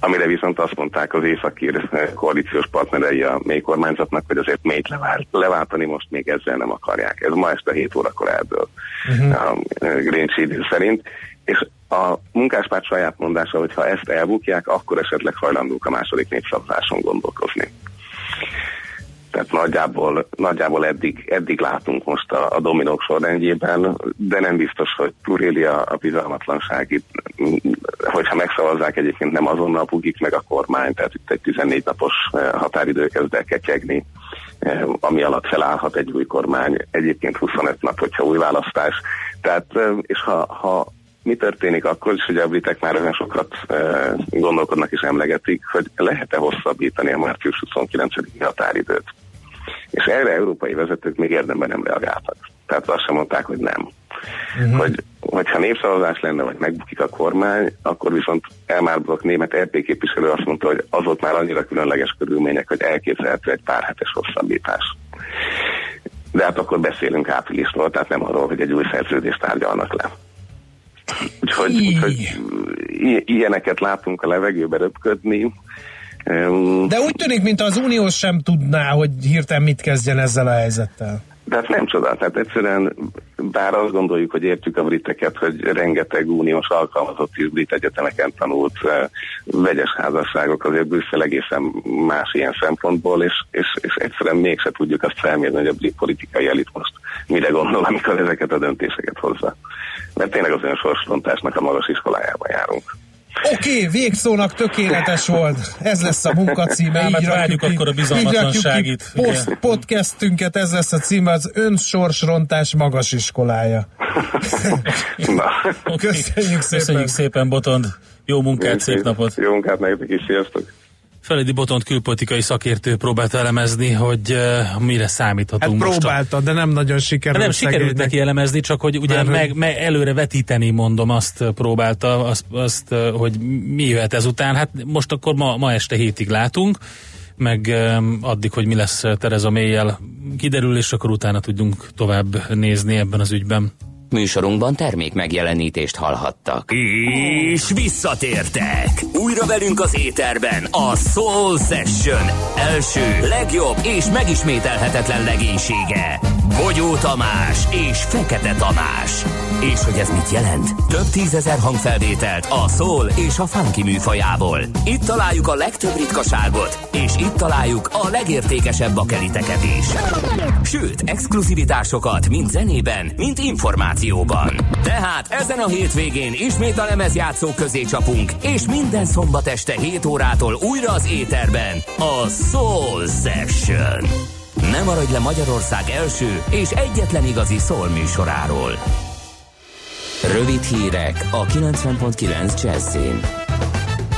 amire viszont azt mondták az északír koalíciós partnerei a mély kormányzatnak, hogy azért mélyt levált, leváltani most még ezzel nem akarják. Ez ma este 7 órakor eldől uh-huh. a Green Sheet szerint. És a munkáspárt saját mondása, hogy ha ezt elbukják, akkor esetleg hajlandók a második népszavazáson gondolkozni. Tehát nagyjából, nagyjából eddig, eddig látunk most a, a dominók sorrendjében, de nem biztos, hogy túréli a, bizalmatlanság itt, hogyha megszavazzák egyébként nem azonnal bugik meg a kormány, tehát itt egy 14 napos eh, határidő kezd el ketyegni, eh, ami alatt felállhat egy új kormány, egyébként 25 nap, hogyha új választás. Tehát, eh, és ha, ha mi történik akkor is, hogy a britek már olyan sokat gondolkodnak és emlegetik, hogy lehet-e hosszabbítani a március 29-i határidőt. És erre európai vezetők még érdemben nem reagáltak. Tehát azt sem mondták, hogy nem. Uh-huh. Hogy, hogyha népszavazás lenne, vagy megbukik a kormány, akkor viszont Brock német RP képviselő azt mondta, hogy azok már annyira különleges körülmények, hogy elképzelhető egy pár hetes hosszabbítás. De hát akkor beszélünk áprilisról, tehát nem arról, hogy egy új szerződést tárgyalnak le. Úgyhogy, úgyhogy ilyeneket látunk a levegőbe röpködni. Um, De úgy tűnik, mint az Unió sem tudná, hogy hirtelen mit kezdjen ezzel a helyzettel. de hát nem csoda, tehát egyszerűen bár azt gondoljuk, hogy értjük a briteket, hogy rengeteg uniós alkalmazott is brit egyetemeken tanult eh, vegyes házasságok, azért Brüsszel egészen más ilyen szempontból, és, és, és egyszerűen mégse tudjuk azt felmérni, hogy a brit politikai elit most mire gondol, amikor ezeket a döntéseket hozza. Mert tényleg az önsorsrontásnak a magas iskolájában járunk. Oké, okay, végszónak tökéletes volt. Ez lesz a munkacíme. Ám hát Így rakjuk várjuk akkor a bizalmatlanságit. Post, podcastünket, ez lesz a címe, az önsorsrontás magas iskolája. Na, Köszönjük szépen. Köszönjük szépen, Botond. Jó munkát, szép napot. Jó munkát nektek is, sziasztok! Feledi Botont külpolitikai szakértő próbált elemezni, hogy uh, mire Hát számíthatunk most. a- próbálta, de nem nagyon sikerült. Nem sikerült szegénynek. neki elemezni, csak hogy ugye Mert meg, meg előre vetíteni, mondom, azt próbálta, azt, azt, hogy mi jöhet ezután. Hát most akkor ma, ma este hétig látunk, meg em, addig, hogy mi lesz Tereza Mélyel kiderül, és akkor utána tudjunk tovább nézni ebben az ügyben. Műsorunkban termék megjelenítést hallhattak. És visszatértek! Újra velünk az éterben a Soul Session első, legjobb és megismételhetetlen legénysége. Bogyó Tamás és Fekete Tamás. És hogy ez mit jelent? Több tízezer hangfelvételt a soul és a funky műfajából. Itt találjuk a legtöbb ritkaságot, és itt találjuk a legértékesebb bakeliteket is. Sőt, exkluzivitásokat mind zenében, mind információban. Tehát ezen a hétvégén ismét a lemezjátszók közé csapunk, és minden szombat este 7 órától újra az éterben a Soul Session. Ne maradj le Magyarország első és egyetlen igazi soul műsoráról. Rövid hírek a 90.9 Jazzin.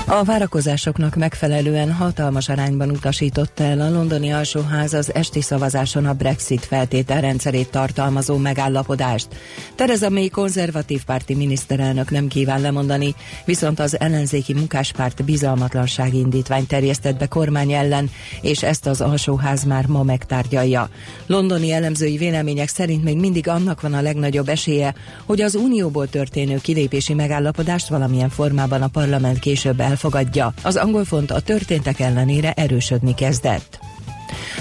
A várakozásoknak megfelelően hatalmas arányban utasította el a londoni alsóház az esti szavazáson a Brexit feltételrendszerét tartalmazó megállapodást. Tereza May konzervatív párti miniszterelnök nem kíván lemondani, viszont az ellenzéki munkáspárt bizalmatlansági indítványt terjesztett be kormány ellen, és ezt az alsóház már ma megtárgyalja. Londoni elemzői vélemények szerint még mindig annak van a legnagyobb esélye, hogy az unióból történő kilépési megállapodást valamilyen formában a parlament később elfogadja. Az angol font a történtek ellenére erősödni kezdett.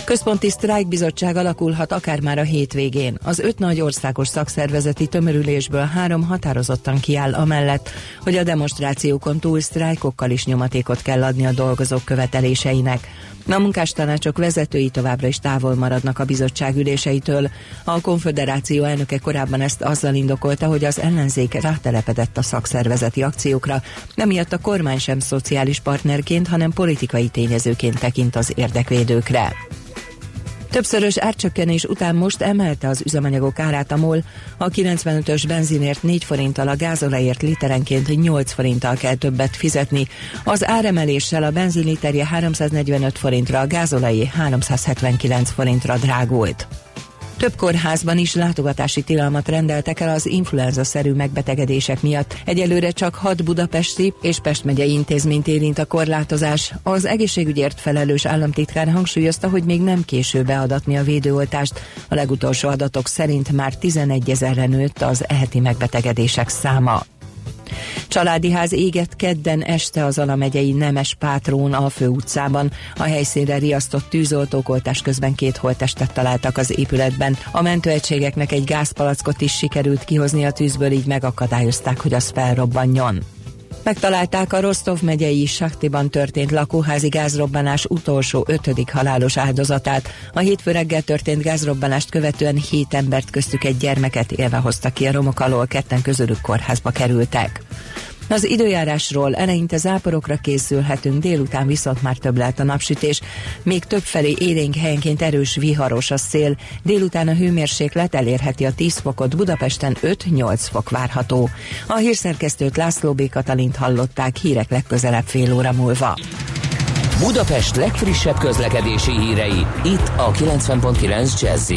Központi sztrájkbizottság alakulhat akár már a hétvégén. Az öt nagy országos szakszervezeti tömörülésből három határozottan kiáll amellett, hogy a demonstrációkon túl sztrájkokkal is nyomatékot kell adni a dolgozók követeléseinek. A munkástanácsok vezetői továbbra is távol maradnak a bizottság üléseitől. A konfederáció elnöke korábban ezt azzal indokolta, hogy az ellenzék rátelepedett a szakszervezeti akciókra, emiatt a kormány sem szociális partnerként, hanem politikai tényezőként tekint az érdekvédőkre. Többszörös árcsökkenés után most emelte az üzemanyagok árát a MOL. A 95-ös benzinért 4 forinttal, a gázolajért literenként 8 forinttal kell többet fizetni. Az áremeléssel a benzin literje 345 forintra, a gázolajé 379 forintra drágult. Több kórházban is látogatási tilalmat rendeltek el az influenza-szerű megbetegedések miatt. Egyelőre csak hat budapesti és Pest megyei intézményt érint a korlátozás. Az egészségügyért felelős államtitkár hangsúlyozta, hogy még nem késő beadatni a védőoltást. A legutolsó adatok szerint már 11 ezerre nőtt az eheti megbetegedések száma. Családi ház égett kedden este az Alamegyei Nemes Pátrón a főutcában. A helyszínre riasztott tűzoltók közben két holttestet találtak az épületben. A mentőegységeknek egy gázpalackot is sikerült kihozni a tűzből, így megakadályozták, hogy az felrobbanjon. Megtalálták a Rostov megyei Saktiban történt lakóházi gázrobbanás utolsó ötödik halálos áldozatát. A hétfő reggel történt gázrobbanást követően hét embert köztük egy gyermeket élve hoztak ki a romok alól, ketten közülük kórházba kerültek. Az időjárásról eleinte záporokra készülhetünk, délután viszont már több lehet a napsütés. Még több felé élénk helyenként erős viharos a szél. Délután a hőmérséklet elérheti a 10 fokot, Budapesten 5-8 fok várható. A hírszerkesztőt László B. Katalint hallották hírek legközelebb fél óra múlva. Budapest legfrissebb közlekedési hírei, itt a 90.9 jazz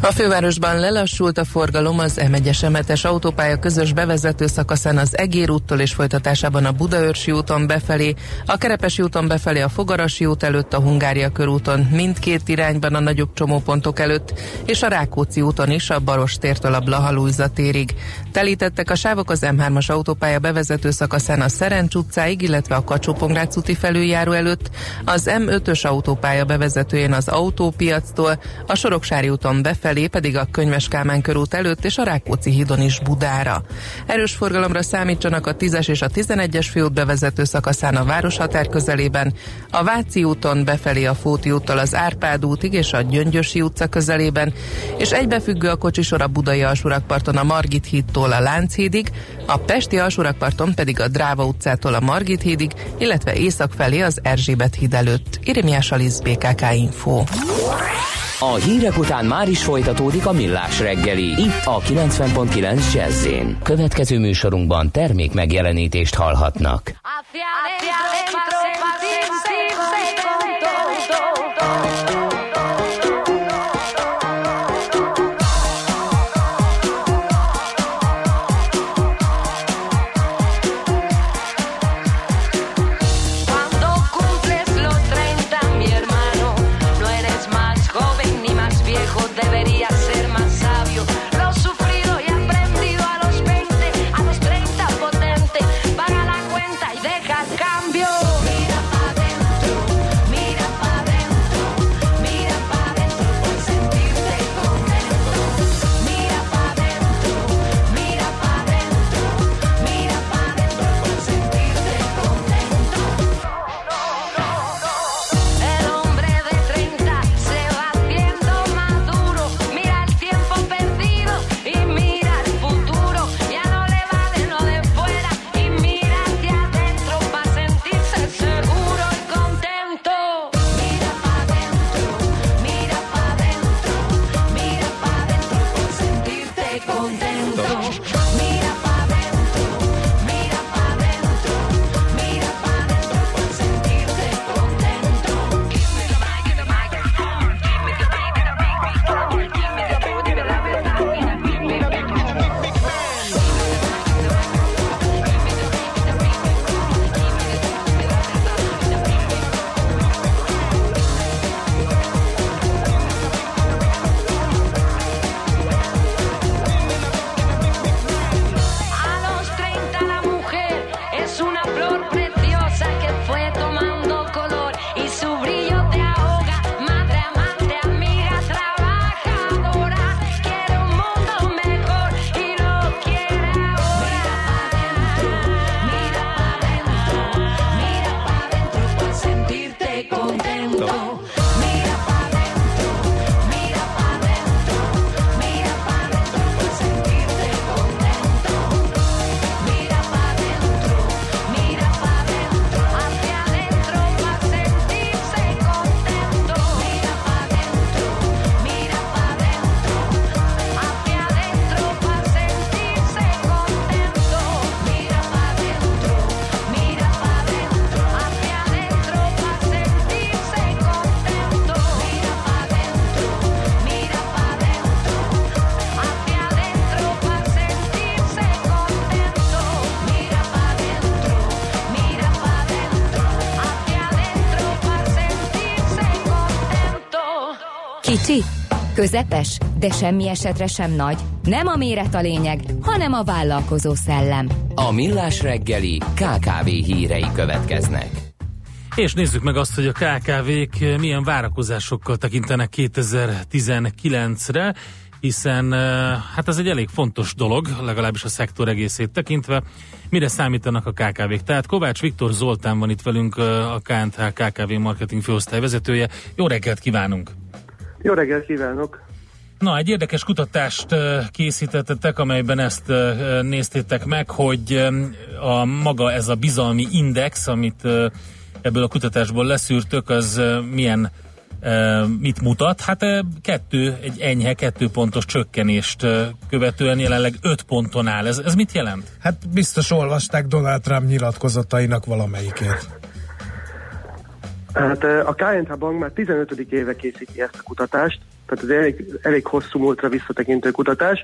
A fővárosban lelassult a forgalom az M1-es autópálya közös bevezető szakaszán az Egér úttól és folytatásában a Budaörsi úton befelé, a Kerepesi úton befelé a Fogarasi út előtt, a Hungária körúton mindkét irányban a nagyobb csomópontok előtt, és a Rákóczi úton is a Barostértől a Blahalújza térig. Telítettek a sávok az M3-as autópálya bevezető szakaszán a Szerencs utcáig, illetve a kacsó úti felüljáró előtt, az M5-ös autópálya bevezetőjén az autópiactól, a Soroksári úton befelé befelé pedig a Könyves Kálmán körút előtt és a Rákóczi hídon is Budára. Erős forgalomra számítsanak a 10-es és a 11-es főút bevezető szakaszán a városhatár közelében, a Váci úton befelé a Fóti úttal az Árpád útig és a Gyöngyösi utca közelében, és egybefüggő a kocsisor a Budai alsórakparton a Margit hídtól a Lánchídig, a Pesti alsórakparton pedig a Dráva utcától a Margit hídig, illetve észak felé az Erzsébet híd előtt. Irimiás Alisz, BKK Info. A hírek után már is folytatódik a millás reggeli. Itt a 90.9 jazz Következő műsorunkban termék megjelenítést hallhatnak. Hacia adentro, pa' sentirse contento. Közepes, de semmi esetre sem nagy. Nem a méret a lényeg, hanem a vállalkozó szellem. A millás reggeli KKV hírei következnek. És nézzük meg azt, hogy a KKV-k milyen várakozásokkal tekintenek 2019-re, hiszen eh, hát ez egy elég fontos dolog, legalábbis a szektor egészét tekintve. Mire számítanak a KKV-k? Tehát Kovács Viktor Zoltán van itt velünk, eh, a KNTH KKV marketing főosztály vezetője. Jó reggelt kívánunk! Jó reggelt kívánok! Na, egy érdekes kutatást készítettetek, amelyben ezt néztétek meg, hogy a maga ez a bizalmi index, amit ebből a kutatásból leszűrtök, az milyen mit mutat? Hát kettő, egy enyhe, kettő pontos csökkenést követően jelenleg öt ponton áll. Ez, ez mit jelent? Hát biztos olvasták Donald Trump nyilatkozatainak valamelyikét. Hát a KNH Bank már 15. éve készíti ezt a kutatást, tehát ez elég, elég hosszú múltra visszatekintő kutatás,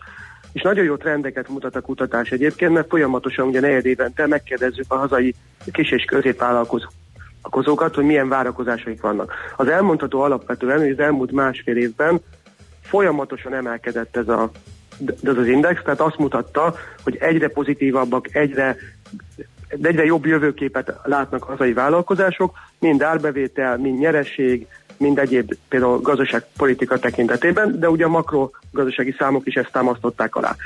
és nagyon jó trendeket mutat a kutatás egyébként, mert folyamatosan ugye negyed évente megkérdezzük a hazai kis- és középvállalkozókat, hogy milyen várakozásaik vannak. Az elmondható alapvetően, hogy az elmúlt másfél évben folyamatosan emelkedett ez, a, ez az index, tehát azt mutatta, hogy egyre pozitívabbak, egyre de egyre jobb jövőképet látnak hazai vállalkozások, mind árbevétel, mind nyereség, mind egyéb például gazdaságpolitika tekintetében, de ugye a makrogazdasági számok is ezt támasztották alá.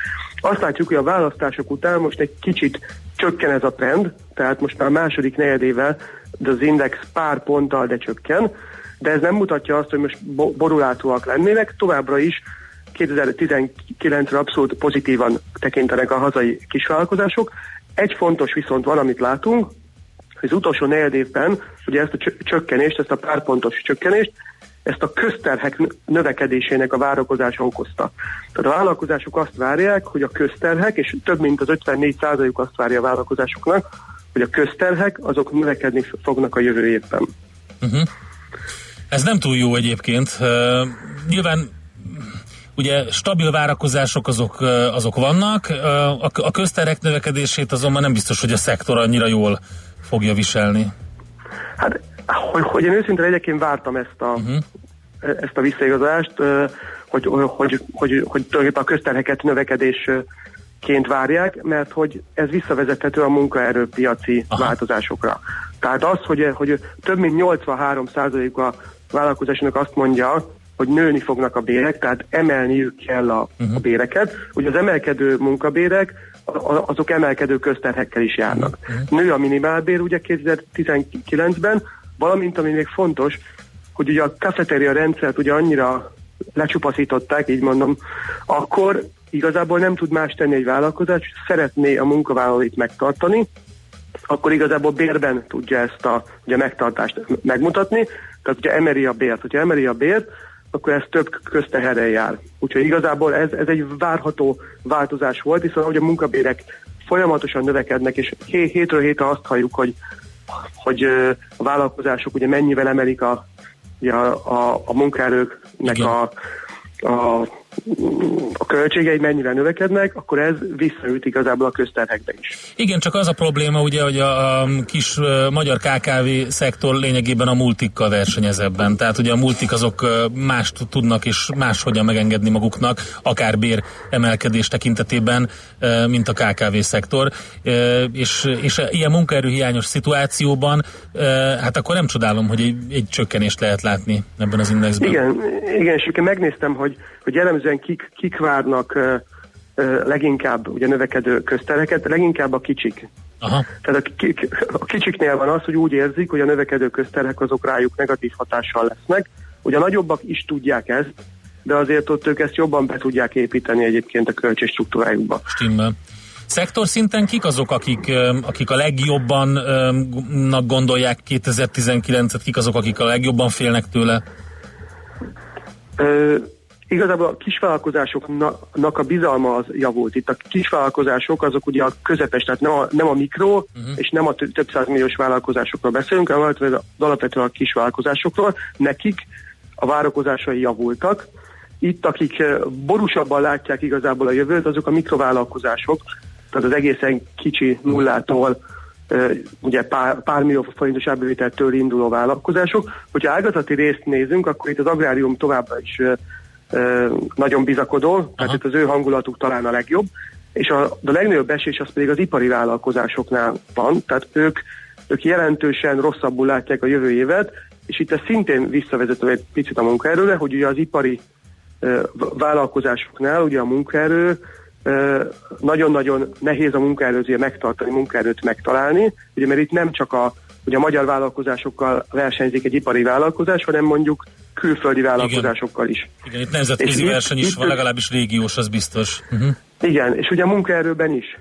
Azt látjuk, hogy a választások után most egy kicsit csökken ez a trend, tehát most már a második negyedével de az index pár ponttal, de csökken, de ez nem mutatja azt, hogy most bo- borulátóak lennének, továbbra is 2019-re abszolút pozitívan tekintenek a hazai kisvállalkozások. Egy fontos viszont van, amit látunk, hogy az utolsó negyed évben ugye ezt a csö- csökkenést, ezt a pár pontos csökkenést, ezt a közterhek nö- növekedésének a várakozása okozta. Tehát a vállalkozások azt várják, hogy a közterhek, és több mint az 54%-uk azt várja a vállalkozásoknak, hogy a közterhek azok növekedni fognak a jövő évben. Uh-huh. Ez nem túl jó egyébként. Uh, nyilván ugye stabil várakozások azok, azok vannak, a, közterek növekedését azonban nem biztos, hogy a szektor annyira jól fogja viselni. Hát, hogy, hogy én őszintén legyek, én vártam ezt a, uh-huh. ezt a visszaigazolást, ö, hogy, hogy, hogy, hogy, tulajdonképpen a közterheket növekedésként várják, mert hogy ez visszavezethető a munkaerőpiaci Aha. változásokra. Tehát az, hogy, hogy több mint 83%-a a vállalkozásnak azt mondja, hogy nőni fognak a bérek, tehát emelniük kell a, uh-huh. a béreket. Ugye az emelkedő munkabérek azok emelkedő közterhekkel is járnak. Uh-huh. Nő a minimálbér ugye 2019-ben, valamint ami még fontos, hogy ugye a kafeteria rendszert ugye annyira lecsupaszították, így mondom, akkor igazából nem tud más tenni egy vállalkozás, szeretné a munkavállalóit megtartani, akkor igazából bérben tudja ezt a ugye, megtartást megmutatni, tehát ugye emeri a bért. Hogyha emeri a bért, akkor ez több közteherrel jár. Úgyhogy igazából ez, ez egy várható változás volt, hiszen ahogy a munkabérek folyamatosan növekednek, és hé- hétről hétre azt halljuk, hogy, hogy a vállalkozások ugye mennyivel emelik a, a, a, a munkaerőknek a, a, a költségei mennyivel növekednek, akkor ez visszaüt igazából a közterhekbe is. Igen, csak az a probléma ugye, hogy a, a kis magyar KKV szektor lényegében a multikkal versenyez ebben. Tehát ugye a multik azok mást tudnak és máshogyan megengedni maguknak, akár bér emelkedés tekintetében, mint a KKV szektor. És, és ilyen munkaerőhiányos szituációban, hát akkor nem csodálom, hogy egy, egy csökkenést lehet látni ebben az indexben. Igen, igen, és megnéztem, hogy, hogy jellemzően kik, kik várnak leginkább ugye növekedő köztereket, leginkább a kicsik. Aha. Tehát a, kik, a kicsiknél van az, hogy úgy érzik, hogy a növekedő közterhek azok rájuk negatív hatással lesznek. Ugye a nagyobbak is tudják ezt, de azért ott ők ezt jobban be tudják építeni egyébként a költségstruktúrájukba. Stimmel. Szektor szinten kik azok, akik, akik a legjobban gondolják 2019-et, kik azok, akik a legjobban félnek tőle? Ö, igazából a kisvállalkozásoknak a bizalma az javult. Itt a kisvállalkozások azok ugye a közepes, tehát nem a, nem a mikro, uh-huh. és nem a tö- több százmilliós vállalkozásokról beszélünk, hanem alapvetően- alapvetően a kisvállalkozásokról. Nekik a várakozásai javultak. Itt, akik borúsabban látják igazából a jövőt, azok a mikrovállalkozások, tehát az egészen kicsi nullától ugye pár, pár millió forintos árbevételtől induló vállalkozások. Hogyha ágazati részt nézünk, akkor itt az agrárium továbbra is nagyon bizakodó, tehát itt az ő hangulatuk talán a legjobb, és a, a legnagyobb esés az pedig az ipari vállalkozásoknál van, tehát ők, ők jelentősen rosszabbul látják a jövő évet, és itt ez szintén visszavezető egy picit a munkaerőre, hogy ugye az ipari vállalkozásoknál ugye a munkaerő nagyon-nagyon nehéz a munkaerőt ugye megtartani, munkaerőt megtalálni, ugye mert itt nem csak a, ugye a magyar vállalkozásokkal versenyzik egy ipari vállalkozás, hanem mondjuk külföldi vállalkozásokkal is. Igen, itt nemzetközi És verseny is itt- van, legalábbis régiós, az biztos. Uh-huh. Igen, és ugye a munkaerőben is.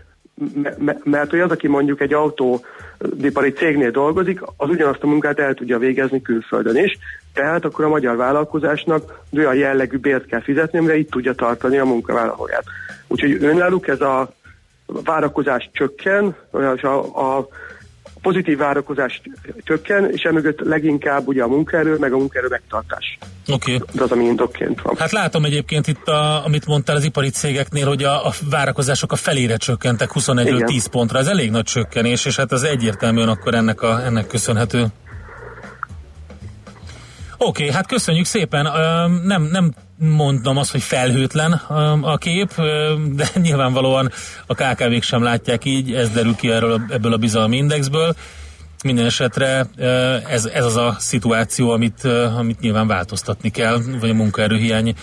M- mert hogy az, aki mondjuk egy autóipari cégnél dolgozik, az ugyanazt a munkát el tudja végezni külföldön is, tehát akkor a magyar vállalkozásnak olyan jellegű bért kell fizetni, amire itt tudja tartani a munkavállalóját. Úgyhogy önálluk ez a várakozás csökken, és a, a pozitív várakozás csökken, és emögött leginkább ugye a munkaerő, meg a munkaerő megtartás. Oké. Okay. Ez az, ami indokként van. Hát látom egyébként itt, a, amit mondtál az ipari cégeknél, hogy a, a várakozások a felére csökkentek 21-ről Igen. 10 pontra. Ez elég nagy csökkenés, és hát az egyértelműen akkor ennek, a, ennek köszönhető. Oké, okay, hát köszönjük szépen. Nem, nem mondom azt, hogy felhőtlen a kép, de *laughs* nyilvánvalóan a KKV-k sem látják így, ez derül ki erről, ebből a bizalmi indexből. Minden esetre ö, ez, ez az a szituáció, amit, ö, amit nyilván változtatni kell, vagy a munkaerőhiány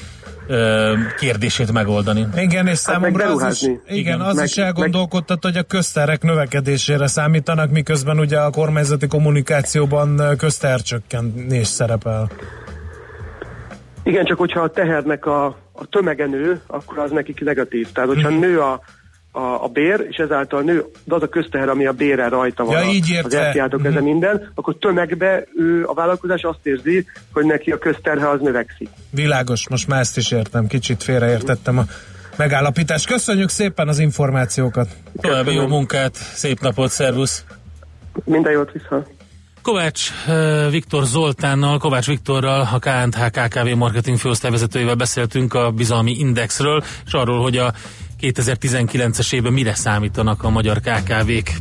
ö, kérdését megoldani. Igen, és Hát meg számomra az is, igen, Igen. az Meg- is elgondolkodtat, hogy a közterek növekedésére számítanak, miközben ugye a kormányzati kommunikációban köztercsökkentés szerepel. Igen, csak hogyha a tehernek a, a tömege nő, akkor az nekik negatív. Tehát, hogyha Mhm. nő a, a, a bér, és ezáltal nő, de az a közteher, ami a bérrel rajta van, Ja, így az elfiátok Mhm. uh ezen minden, akkor tömegbe ő, a vállalkozás azt érzi, hogy neki a közterhe az növekszik. Világos, most már ezt is értem, kicsit félreértettem a megállapítást. Köszönjük szépen az információkat. További jó munkát, szép napot, szervusz! Minden jót vissza! Kovács Viktor Zoltánnal, Kovács Viktorral, a KNTH KKV marketing főosztályvezetőjével beszéltünk a bizalmi indexről, és arról, hogy a 2019-es évben mire számítanak a magyar KKV-k.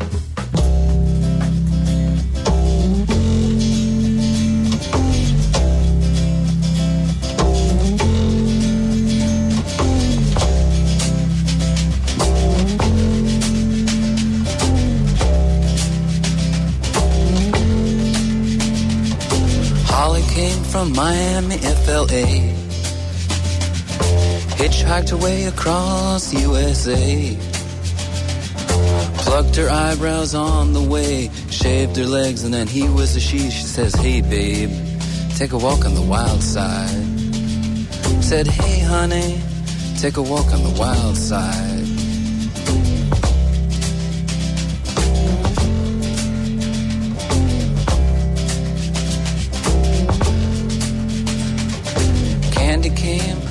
Miami, FLA. Hitchhiked away across USA. Plucked her eyebrows on the way, shaved her legs, and then he was a she. She says, Hey, babe, take a walk on the wild side. Said, Hey, honey, take a walk on the wild side. Candy came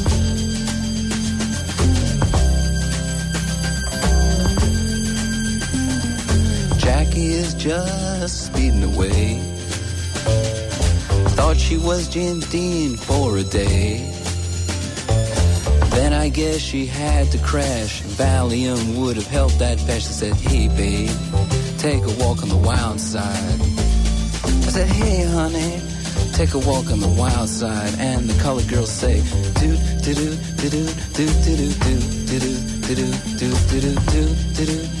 Jackie is just speeding away. Thought she was James Dean for a day. Then I guess she had to crash. Valium would have helped that fast. I said, Hey, babe, take a walk on the wild side. I said, Hey, honey, take a walk on the wild side. And the colored girls say, Do, do, do, do, do, do, do, do, do, do, do, do, do, do, do, do, do,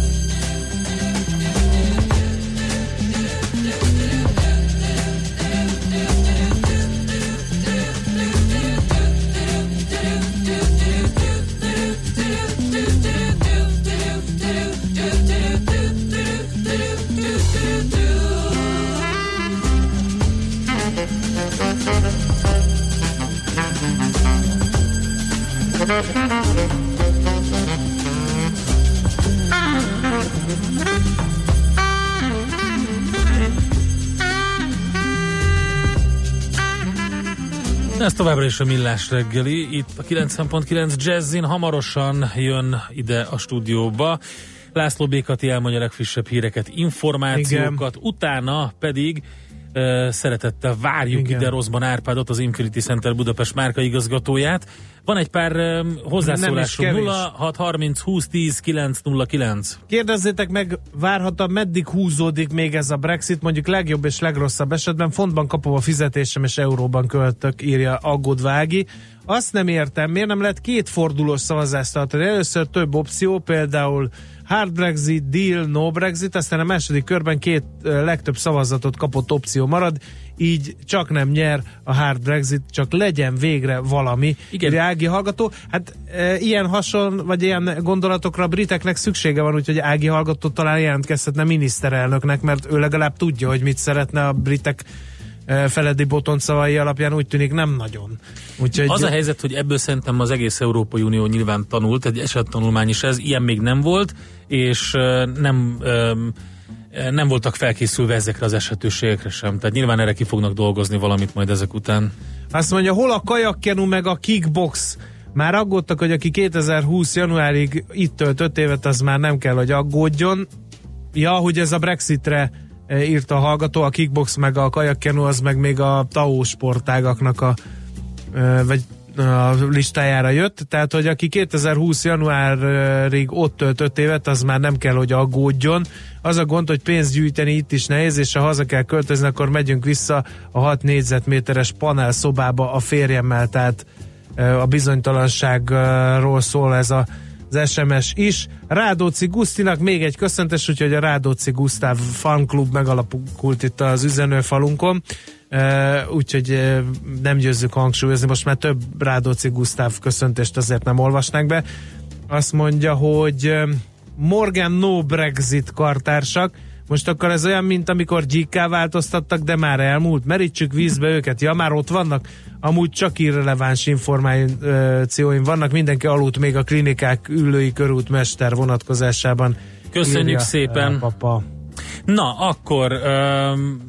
is a Millás reggeli, itt a 90.9 Jazzin, hamarosan jön ide a stúdióba. László Békati elmondja a legfrissebb híreket, információkat, Igen. utána pedig uh, szeretettel várjuk Igen. ide Rozban Árpádot, az Infinity Center Budapest márka igazgatóját. Van egy pár um, hozzászólásunk, 0 6 30 20 10 909. Kérdezzétek meg, várhatóan meddig húzódik még ez a Brexit, mondjuk legjobb és legrosszabb esetben fontban kapom a fizetésem és euróban költök, írja aggódvági. Azt nem értem, miért nem lehet két fordulós szavazást tartani? Először több opció, például hard Brexit, deal, no Brexit, aztán a második körben két legtöbb szavazatot kapott opció marad, így csak nem nyer a hard Brexit, csak legyen végre valami. Igen. Ági hallgató, hát e, ilyen hason, vagy ilyen gondolatokra a briteknek szüksége van, úgyhogy Ági hallgató talán jelentkezhetne miniszterelnöknek, mert ő legalább tudja, hogy mit szeretne a britek e, Feledi Boton szavai alapján úgy tűnik nem nagyon. Úgyhogy... Az a helyzet, hogy ebből szerintem az egész Európai Unió nyilván tanult, egy esettanulmány is ez, ilyen még nem volt, és uh, nem um, nem voltak felkészülve ezekre az esetőségekre sem. Tehát nyilván erre ki fognak dolgozni valamit majd ezek után. Azt mondja, hol a kajakkenu meg a kickbox? Már aggódtak, hogy aki 2020 januárig itt tölt 5 évet, az már nem kell, hogy aggódjon. Ja, hogy ez a Brexitre e, írta a hallgató, a kickbox meg a kajakkenu, az meg még a TAO sportágaknak a, e, vagy a listájára jött, tehát hogy aki 2020 januárig ott tölt 5 évet, az már nem kell, hogy aggódjon. Az a gond, hogy pénzt gyűjteni itt is nehéz, és ha haza kell költözni, akkor megyünk vissza a 6 négyzetméteres panel szobába a férjemmel, tehát a bizonytalanságról szól ez a az SMS is. Rádóci Gusztinak még egy köszöntes, úgyhogy a Rádóci Gusztáv fanklub megalakult itt az üzenőfalunkon. Uh, úgyhogy uh, nem győzzük hangsúlyozni, most már több Rádóci Gusztáv köszöntést azért nem olvasnánk be. Azt mondja, hogy uh, Morgan no Brexit kartársak, most akkor ez olyan, mint amikor gyíkká változtattak, de már elmúlt. Merítsük vízbe őket. Ja, már ott vannak. Amúgy csak irreleváns információim vannak. Mindenki aludt még a klinikák ülői körútmester vonatkozásában. Köszönjük írja, szépen. Papa. Na, akkor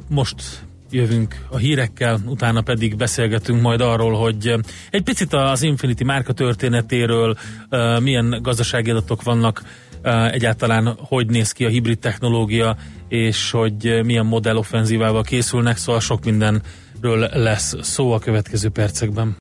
most jövünk a hírekkel, utána pedig beszélgetünk majd arról, hogy egy picit az Infinity márka történetéről, uh, milyen gazdasági adatok vannak, uh, egyáltalán hogy néz ki a hibrid technológia, és hogy milyen modell offenzívával készülnek, szóval sok mindenről lesz szó a következő percekben.